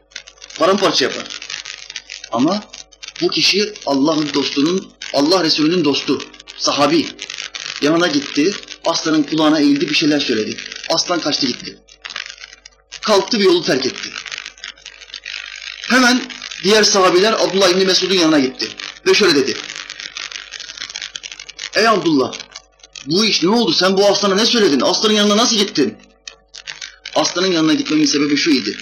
Paramparça yapar. Ama bu kişi Allah'ın dostunun, Allah Resulü'nün dostu. Sahabi. Yanına gitti. Aslanın kulağına eğildi bir şeyler söyledi. Aslan kaçtı gitti. Kalktı bir yolu terk etti. Hemen diğer sahabiler Abdullah İbni Mesud'un yanına gitti. Ve şöyle dedi. Ey Abdullah bu iş ne oldu? Sen bu aslana ne söyledin? Aslanın yanına nasıl gittin? Aslanın yanına gitmemin sebebi şu idi.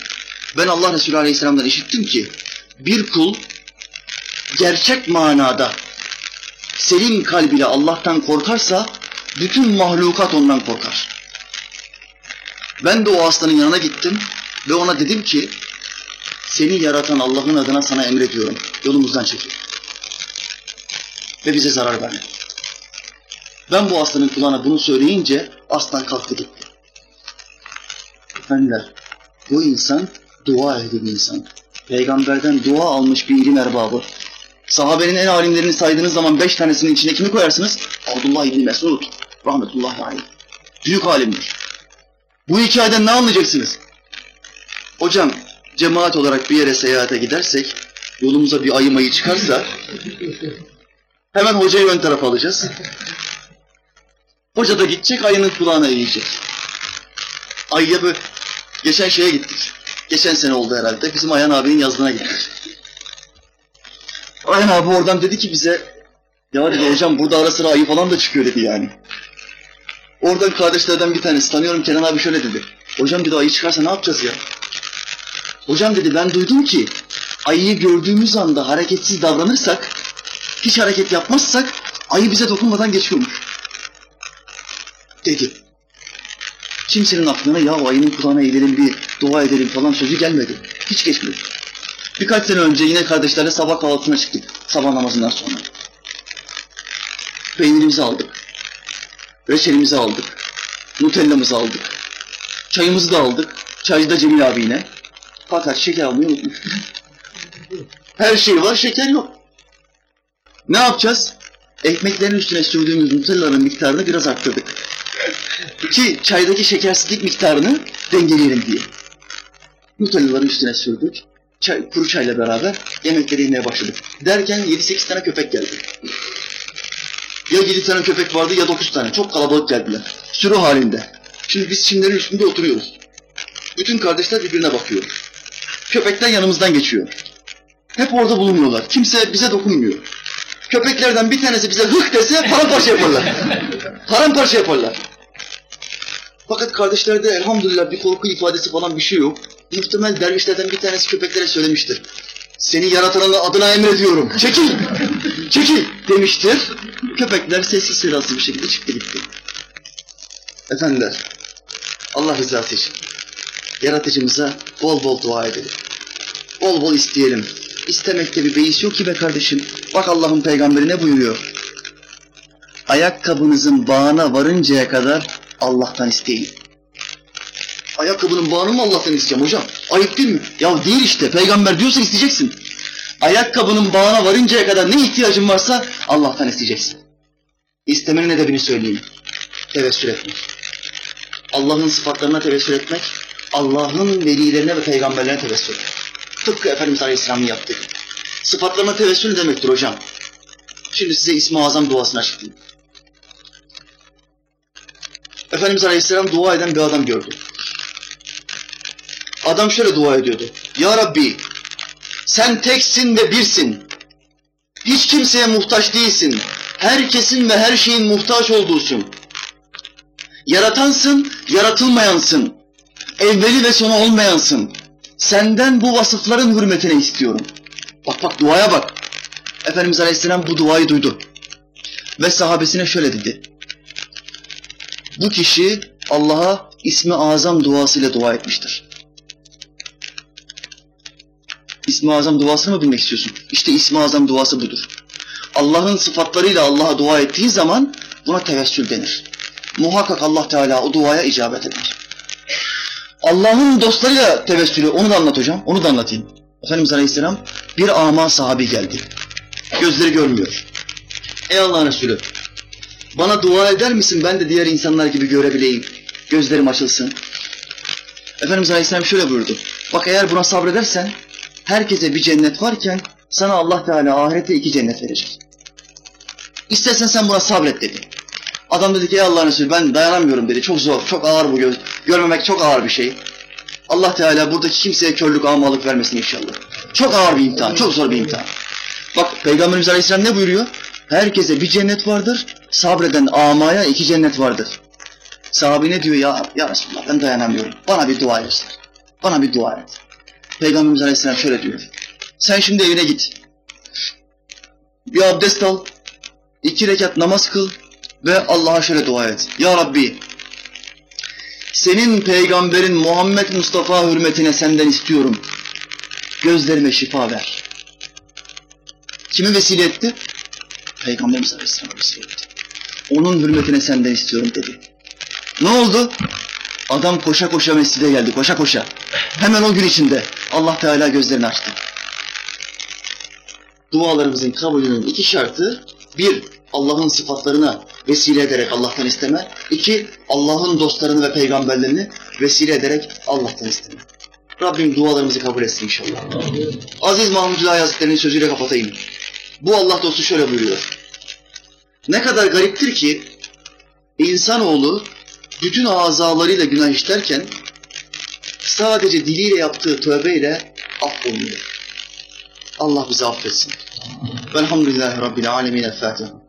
Ben Allah Resulü Aleyhisselam'dan işittim ki bir kul gerçek manada selim kalbiyle Allah'tan korkarsa bütün mahlukat ondan korkar. Ben de o aslanın yanına gittim ve ona dedim ki seni yaratan Allah'ın adına sana emrediyorum. Yolumuzdan çekil. Ve bize zarar verme. Ben bu aslanın kulağına bunu söyleyince aslan kalktı gitti. Efendiler, bu insan dua ehli bir insan. Peygamberden dua almış bir ilim erbabı. Sahabenin en alimlerini saydığınız zaman beş tanesinin içine kimi koyarsınız? Abdullah İbni Mesud, rahmetullahi aleyh. Büyük alimdir. Bu hikayeden ne anlayacaksınız? Hocam, cemaat olarak bir yere seyahate gidersek, yolumuza bir ayı mayı çıkarsa, hemen hocayı ön tarafa alacağız. Hoca da gidecek, ayının kulağına eğecek. Ayıya böyle, geçen şeye gittik. Geçen sene oldu herhalde. Bizim Ayhan abinin yazlığına gittik. Ayhan abi oradan dedi ki bize, ya dedi hocam burada ara sıra ayı falan da çıkıyor dedi yani. Oradan kardeşlerden bir tanesi tanıyorum Kenan abi şöyle dedi. Hocam dedi ayı çıkarsa ne yapacağız ya? Hocam dedi ben duydum ki ayıyı gördüğümüz anda hareketsiz davranırsak, hiç hareket yapmazsak ayı bize dokunmadan geçiyormuş. Dedi. Kimsenin aklına ya ayının kulağına eğilelim bir dua edelim falan sözü gelmedi. Hiç geçmedi. Birkaç sene önce yine kardeşlerle sabah kahvaltısına çıktık. Sabah namazından sonra. Peynirimizi aldık. Reçelimizi aldık. Nutella'mızı aldık. Çayımızı da aldık. Çaycı da Cemil abi yine. Fakat şeker almayı unutmuş. Her şey var, şeker yok. Ne yapacağız? Ekmeklerin üstüne sürdüğümüz Nutella'nın miktarını biraz arttırdık. Ki çaydaki şekersizlik miktarını dengeleyelim diye. Nutella'ların üstüne sürdük. Çay, kuru çayla beraber yemekleri yemeye başladık. Derken 7-8 tane köpek geldi. Ya 7 tane köpek vardı ya 9 tane. Çok kalabalık geldiler. Sürü halinde. Şimdi biz çimlerin üstünde oturuyoruz. Bütün kardeşler birbirine bakıyor. Köpekler yanımızdan geçiyor. Hep orada bulunuyorlar. Kimse bize dokunmuyor. Köpeklerden bir tanesi bize hık dese paramparça yaparlar. paramparça yaparlar. Fakat kardeşlerde elhamdülillah bir korku ifadesi falan bir şey yok. Muhtemel dervişlerden bir tanesi köpeklere söylemiştir. Seni yaratanın adına emrediyorum. Çekil! Çekil! demiştir. Köpekler sessiz sedasız bir şekilde çıktı gitti. Efendiler, Allah rızası için yaratıcımıza bol bol dua edelim. Bol bol isteyelim. İstemekte bir beis yok ki be kardeşim. Bak Allah'ın peygamberi ne buyuruyor? Ayakkabınızın bağına varıncaya kadar Allah'tan isteyin. Ayakkabının bağını mı Allah'tan isteyeceğim hocam? Ayıp değil mi? Ya değil işte. Peygamber diyorsa isteyeceksin. Ayakkabının bağına varıncaya kadar ne ihtiyacın varsa Allah'tan isteyeceksin. İstemenin edebini söyleyeyim. Tevessül etmek. Allah'ın sıfatlarına tevessül etmek, Allah'ın velilerine ve peygamberlerine tevessül etmek. Tıpkı Efendimiz Aleyhisselam'ın yaptığı. Sıfatlarına tevessül demektir hocam? Şimdi size İsmi Azam duasını açıklayayım. Efendimiz Aleyhisselam dua eden bir adam gördü. Adam şöyle dua ediyordu. Ya Rabbi sen teksin ve birsin. Hiç kimseye muhtaç değilsin. Herkesin ve her şeyin muhtaç olduğusun. Yaratansın, yaratılmayansın. Evveli ve sonu olmayansın. Senden bu vasıfların hürmetine istiyorum. Bak bak duaya bak. Efendimiz Aleyhisselam bu duayı duydu. Ve sahabesine şöyle dedi. Bu kişi Allah'a ismi azam duasıyla dua etmiştir. İsmi azam duasını mı bilmek istiyorsun? İşte ismi azam duası budur. Allah'ın sıfatlarıyla Allah'a dua ettiği zaman buna tevessül denir. Muhakkak Allah Teala o duaya icabet eder. Allah'ın dostlarıyla tevessülü onu da anlat hocam. Onu da anlatayım. Efendimiz Aleyhisselam bir ama sahabi geldi. Gözleri görmüyor. Ey Allah'ın Resulü bana dua eder misin ben de diğer insanlar gibi görebileyim. Gözlerim açılsın. Efendimiz Aleyhisselam şöyle buyurdu. Bak eğer buna sabredersen herkese bir cennet varken sana Allah Teala ahirete iki cennet verecek. İstersen sen buna sabret dedi. Adam dedi ki ey Allah'ın Resulü ben dayanamıyorum dedi. Çok zor, çok ağır bu göz. Görmemek çok ağır bir şey. Allah Teala buradaki kimseye körlük, amalık vermesin inşallah. Çok ağır bir imtihan, çok zor bir imtihan. Bak Peygamberimiz Aleyhisselam ne buyuruyor? Herkese bir cennet vardır, sabreden amaya iki cennet vardır. Sahabe ne diyor ya, ya Resulallah ben dayanamıyorum. Bana bir dua göster. Bana bir dua et. Peygamberimiz Aleyhisselam şöyle diyor. Sen şimdi evine git. Bir abdest al. iki rekat namaz kıl. Ve Allah'a şöyle dua et. Ya Rabbi senin peygamberin Muhammed Mustafa hürmetine senden istiyorum. Gözlerime şifa ver. Kimi vesile etti? Peygamberimiz Aleyhisselam vesile etti. Onun hürmetine senden istiyorum dedi. Ne oldu? Adam koşa koşa mescide geldi, koşa koşa. Hemen o gün içinde Allah Teala gözlerini açtı. Dualarımızın kabulünün iki şartı, bir, Allah'ın sıfatlarına vesile ederek Allah'tan isteme. İki, Allah'ın dostlarını ve peygamberlerini vesile ederek Allah'tan isteme. Rabbim dualarımızı kabul etsin inşallah. Aziz Mahmud Hüdayi Hazretleri'nin sözüyle kapatayım. Bu Allah dostu şöyle buyuruyor. Ne kadar gariptir ki insanoğlu bütün azalarıyla günah işlerken sadece diliyle yaptığı tövbeyle affolunuyor. Allah bizi affetsin. Velhamdülillahi Rabbil Alemin. El Fatiha.